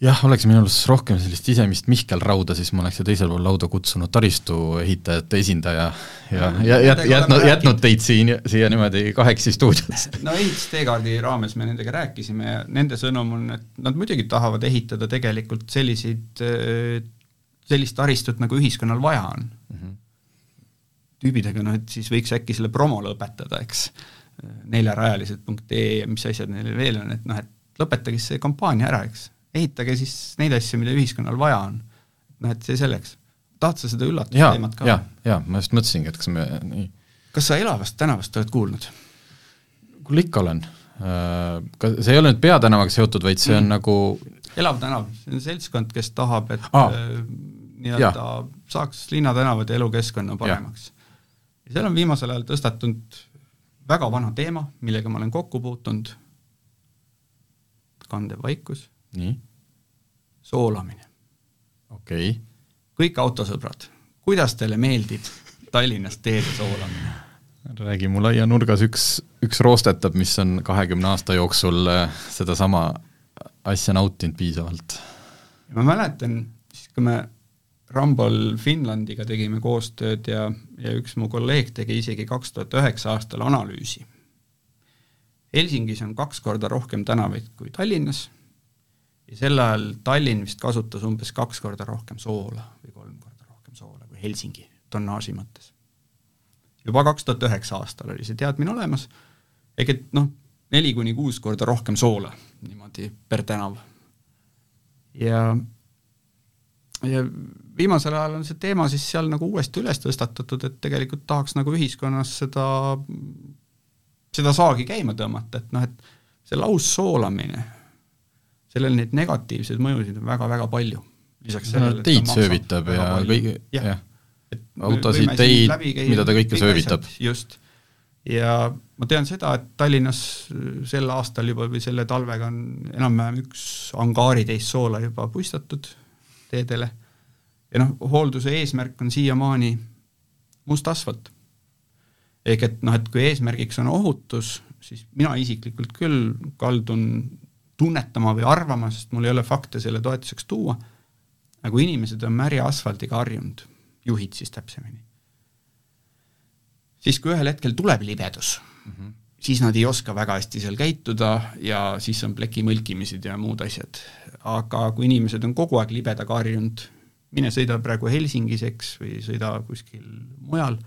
jah, oleks minul rohkem sellist sisemist Mihkel Rauda, siis ma oleks ju teisel pool lauda kutsunud taristuehitajate esindaja ja, ja jät-, jätnud, jätnud teid siin, siia niimoodi kahekesi stuudiosse. no ehitusteekaardi raames me nendega rääkisime ja nende sõnum on, et nad muidugi tahavad ehitada tegelikult selliseid, sellist taristut, nagu ühiskonnal vaja on mm. -hmm. tüübidega, noh et siis võiks äkki selle promo lõpetada, eks, neljarajalised.ee ja mis asjad neil veel on, et noh, et lõpetage see kampaania ära, eks ehitage siis neid asju, mida ühiskonnal vaja on. noh, et see selleks. tahad sa seda üllatusteemat ka? jaa, jaa, ma just mõtlesingi, et kas me nii kas sa Elavast tänavast oled kuulnud? kuule ikka olen. Äh, ka see ei ole nüüd peatänavaga seotud, vaid see on mm. nagu elav tänav, see on seltskond, kes tahab, et ah, nii-öelda saaks linnatänavad ja elukeskkonna paremaks. ja seal on viimasel ajal tõstatunud väga vana teema, millega ma olen kokku puutunud, kandev vaikus nii? soolamine. okei okay.. kõik autosõbrad, kuidas teile meeldib Tallinnas teede soolamine? räägi mulle aianurgas üks, üks roostetab, mis on kahekümne aasta jooksul äh, sedasama asja nautinud piisavalt. ma mäletan, siis kui me Rambol Finlandiga tegime koostööd ja, ja üks mu kolleeg tegi isegi kaks tuhat üheksa aastal analüüsi. Helsingis on kaks korda rohkem tänavaid kui Tallinnas ja sel ajal Tallinn vist kasutas umbes kaks korda rohkem soola või kolm korda rohkem soola kui Helsingi tonnaaži mõttes. juba kaks tuhat üheksa aastal oli see teadmine olemas, ehk et noh, neli kuni kuus korda rohkem soola niimoodi per tänav. ja, ja viimasel ajal on see teema siis seal nagu uuesti üles tõstatatud, et tegelikult tahaks nagu ühiskonnas seda, seda saagi käima tõmmata, et noh, et see laussoolamine sellel neid negatiivseid mõjusid on väga-väga palju. lisaks sellele, et teid söövitab ja kõige, jah, autosid, teid, mida ta kõike söövitab. just. ja ma tean seda, et Tallinnas sel aastal juba või selle talvega on enam-vähem üks angaaritäis soola juba puistatud teedele ja noh, hoolduse eesmärk on siiamaani must asfalt. ehk et noh, et kui eesmärgiks on ohutus, siis mina isiklikult küll kaldun tunnetama või arvama, sest mul ei ole fakte selle toetuseks tuua, aga kui inimesed on märja asfaldiga harjunud, juhid siis täpsemini, siis kui ühel hetkel tuleb libedus mm, -hmm. siis nad ei oska väga hästi seal käituda ja siis on pleki mõlkimised ja muud asjad. aga kui inimesed on kogu aeg libedaga harjunud, mine sõida praegu Helsingis, eks, või sõida kuskil mujal,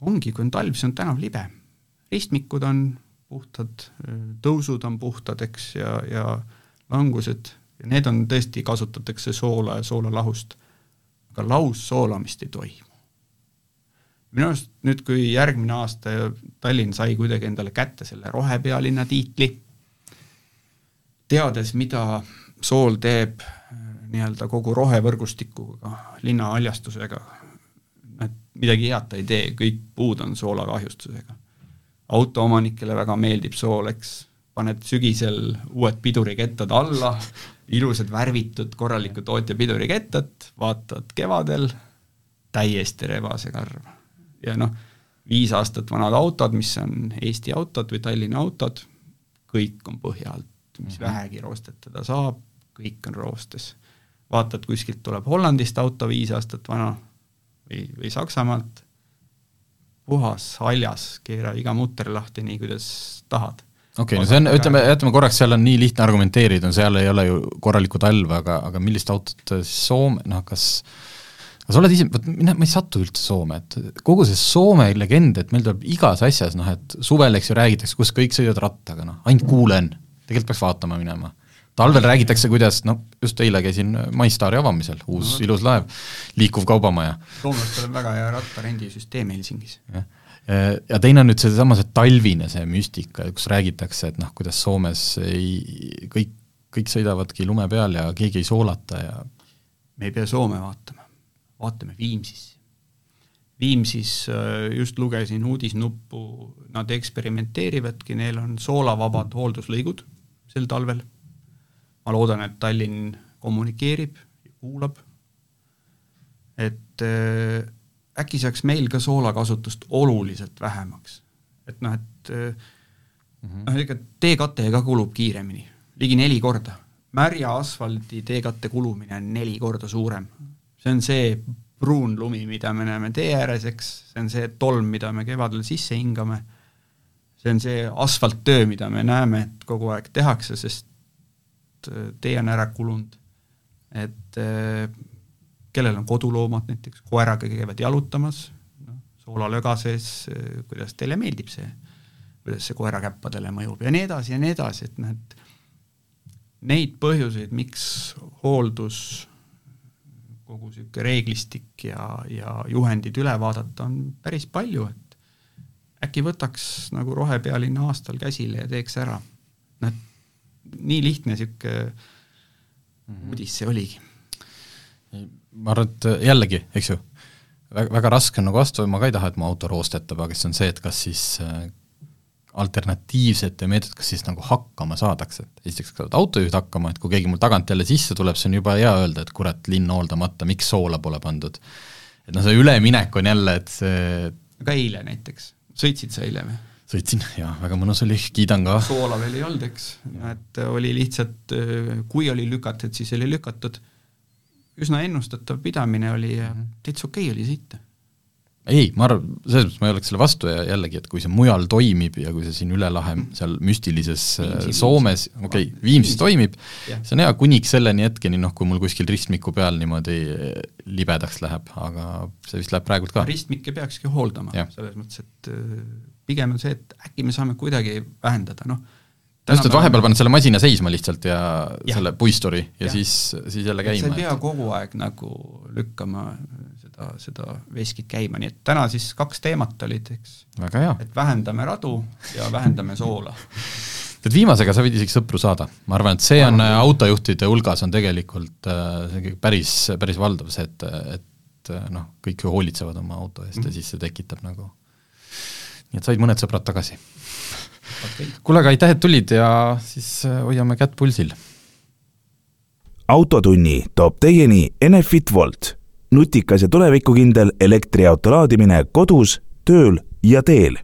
ongi, kui on talv, siis on tänav libe. ristmikud on puhtad, tõusud on puhtad, eks, ja, ja langused, ja need on tõesti, kasutatakse soola ja soolalahust. aga laussoolamist ei toimu. minu arust nüüd, kui järgmine aasta Tallinn sai kuidagi endale kätte selle rohepealinna tiitli, teades, mida sool teeb nii-öelda kogu rohevõrgustikuga, linna haljastusega, et midagi head ta ei tee, kõik puud on soolakahjustusega autoomanikele väga meeldib sool, eks, paned sügisel uued pidurikettad alla, ilusad värvitud korraliku tootja pidurikettad, vaatad kevadel, täiesti rebase karv. ja noh, viis aastat vanad autod, mis on Eesti autod või Tallinna autod, kõik on põhja alt, mis mm -hmm. vähegi roostetada saab, kõik on roostes. vaatad, kuskilt tuleb Hollandist auto viis aastat vana või, või Saksamaalt, puhas, haljas, keera iga mutter lahti nii, kuidas tahad. okei okay,, no see on, ütleme, jätame korraks, seal on nii lihtne argumenteerida, seal ei ole ju korralikku talve, aga, aga millist autot siis Soome, noh kas aga sa oled ise, vot mina, ma ei satu üldse Soome, et kogu see Soome legend, et meil tuleb igas asjas noh, et suvel, eks ju, räägitakse, kus kõik sõidavad rattaga, noh, ainult kuulen, tegelikult peaks vaatama minema talvel räägitakse, kuidas noh, just eile käisin MyStari avamisel, uus no, ilus laev, liikuv kaubamaja. soomlastel on väga hea rattarendisüsteem Helsingis. ja teine on nüüd seesama, see talvine, see müstika, kus räägitakse, et noh, kuidas Soomes ei, kõik, kõik sõidavadki lume peal ja keegi ei soolata ja me ei pea Soome vaatama, vaatame Viimsisse. Viimsis äh, just lugesin uudisnuppu, nad eksperimenteerivadki, neil on soolavabad hoolduslõigud sel talvel ma loodan, et Tallinn kommunikeerib kuulab, et äh, äkki saaks meil ka soolakasutust oluliselt vähemaks. et noh, et äh, mhm. noh, ega teekate ka kulub kiiremini, ligi neli korda. märja asfaldi teekatte kulumine on neli korda suurem. see on see pruun lumi, mida me näeme tee ääres, eks, see on see tolm, mida me kevadel sisse hingame, see on see asfalttöö, mida me näeme, et kogu aeg tehakse, sest tee on ära kulunud. et äh, kellel on koduloomad näiteks, koeraga käivad jalutamas, noh, soolalöga sees, äh, kuidas teile meeldib see, kuidas see koerakäppadele mõjub ja nii edasi ja nii edasi, et noh, et neid põhjuseid, miks hooldus kogu niisugune reeglistik ja, ja juhendid üle vaadata on päris palju, et äkki võtaks nagu Rohepealinna aastal käsile ja teeks ära. noh, et nii lihtne mm -hmm. uudis see oligi. ma arvan, et jällegi, eks ju, väga, väga raske on nagu vastu, ma ka ei taha, et mu auto roostetab, aga siis on see, et kas siis äh, alternatiivsete meetoditega siis nagu hakkama saadakse, et esiteks saavad autojuhid hakkama, et kui keegi mul tagant jälle sisse tuleb, siis on juba hea öelda, et kurat, linn hooldamata, miks soola pole pandud. et noh, see üleminek on jälle, et see aga eile näiteks, sõitsid sa eile või? Sõitsin. Jaa, väga mõnus oli, kiidan ka. soola veel ei olnud, eks, et oli lihtsalt, kui oli lükatud, siis oli lükatud, üsna ennustatav pidamine oli ja mhm. täitsa okei okay oli sõita. Ei, ma arvan, selles mõttes ma ei oleks selle vastu ja jällegi, et kui see mujal toimib ja kui see siin üle lahe seal müstilises äh, Viimsi, Soomes, okei okay,, Viimsis toimib, see on hea kuniks selleni hetkeni, noh, kui mul kuskil ristmiku peal niimoodi äh, libedaks läheb, aga see vist läheb praegult ka. ristmikke peakski hooldama, selles mõttes, et äh, pigem on see, et äkki me saame kuidagi vähendada, noh, just, et vahepeal paned selle masina seisma lihtsalt ja, ja. selle puisturi ja, ja siis, siis jälle käima. sa ei pea et... kogu aeg nagu lükkama seda, seda veskit käima, nii et täna siis kaks teemat olid, eks. väga hea. et vähendame radu ja vähendame soola et viimasega sa võid isegi sõpru saada, ma arvan, et see on autojuhtide hulgas on tegelikult äh, see päris, päris valdav see, et, et noh, kõik ju hoolitsevad oma auto eest mm -hmm. ja mhm. siis see tekitab nagu, nii et said mõned sõbrad tagasi. Okay.. kuule, aga aitäh, et tulid ja siis hoiame kätt pulsil. autotunni toob teieni Enefit Volt nutikas ja tulevikukindel elektriauto laadimine kodus, tööl ja teel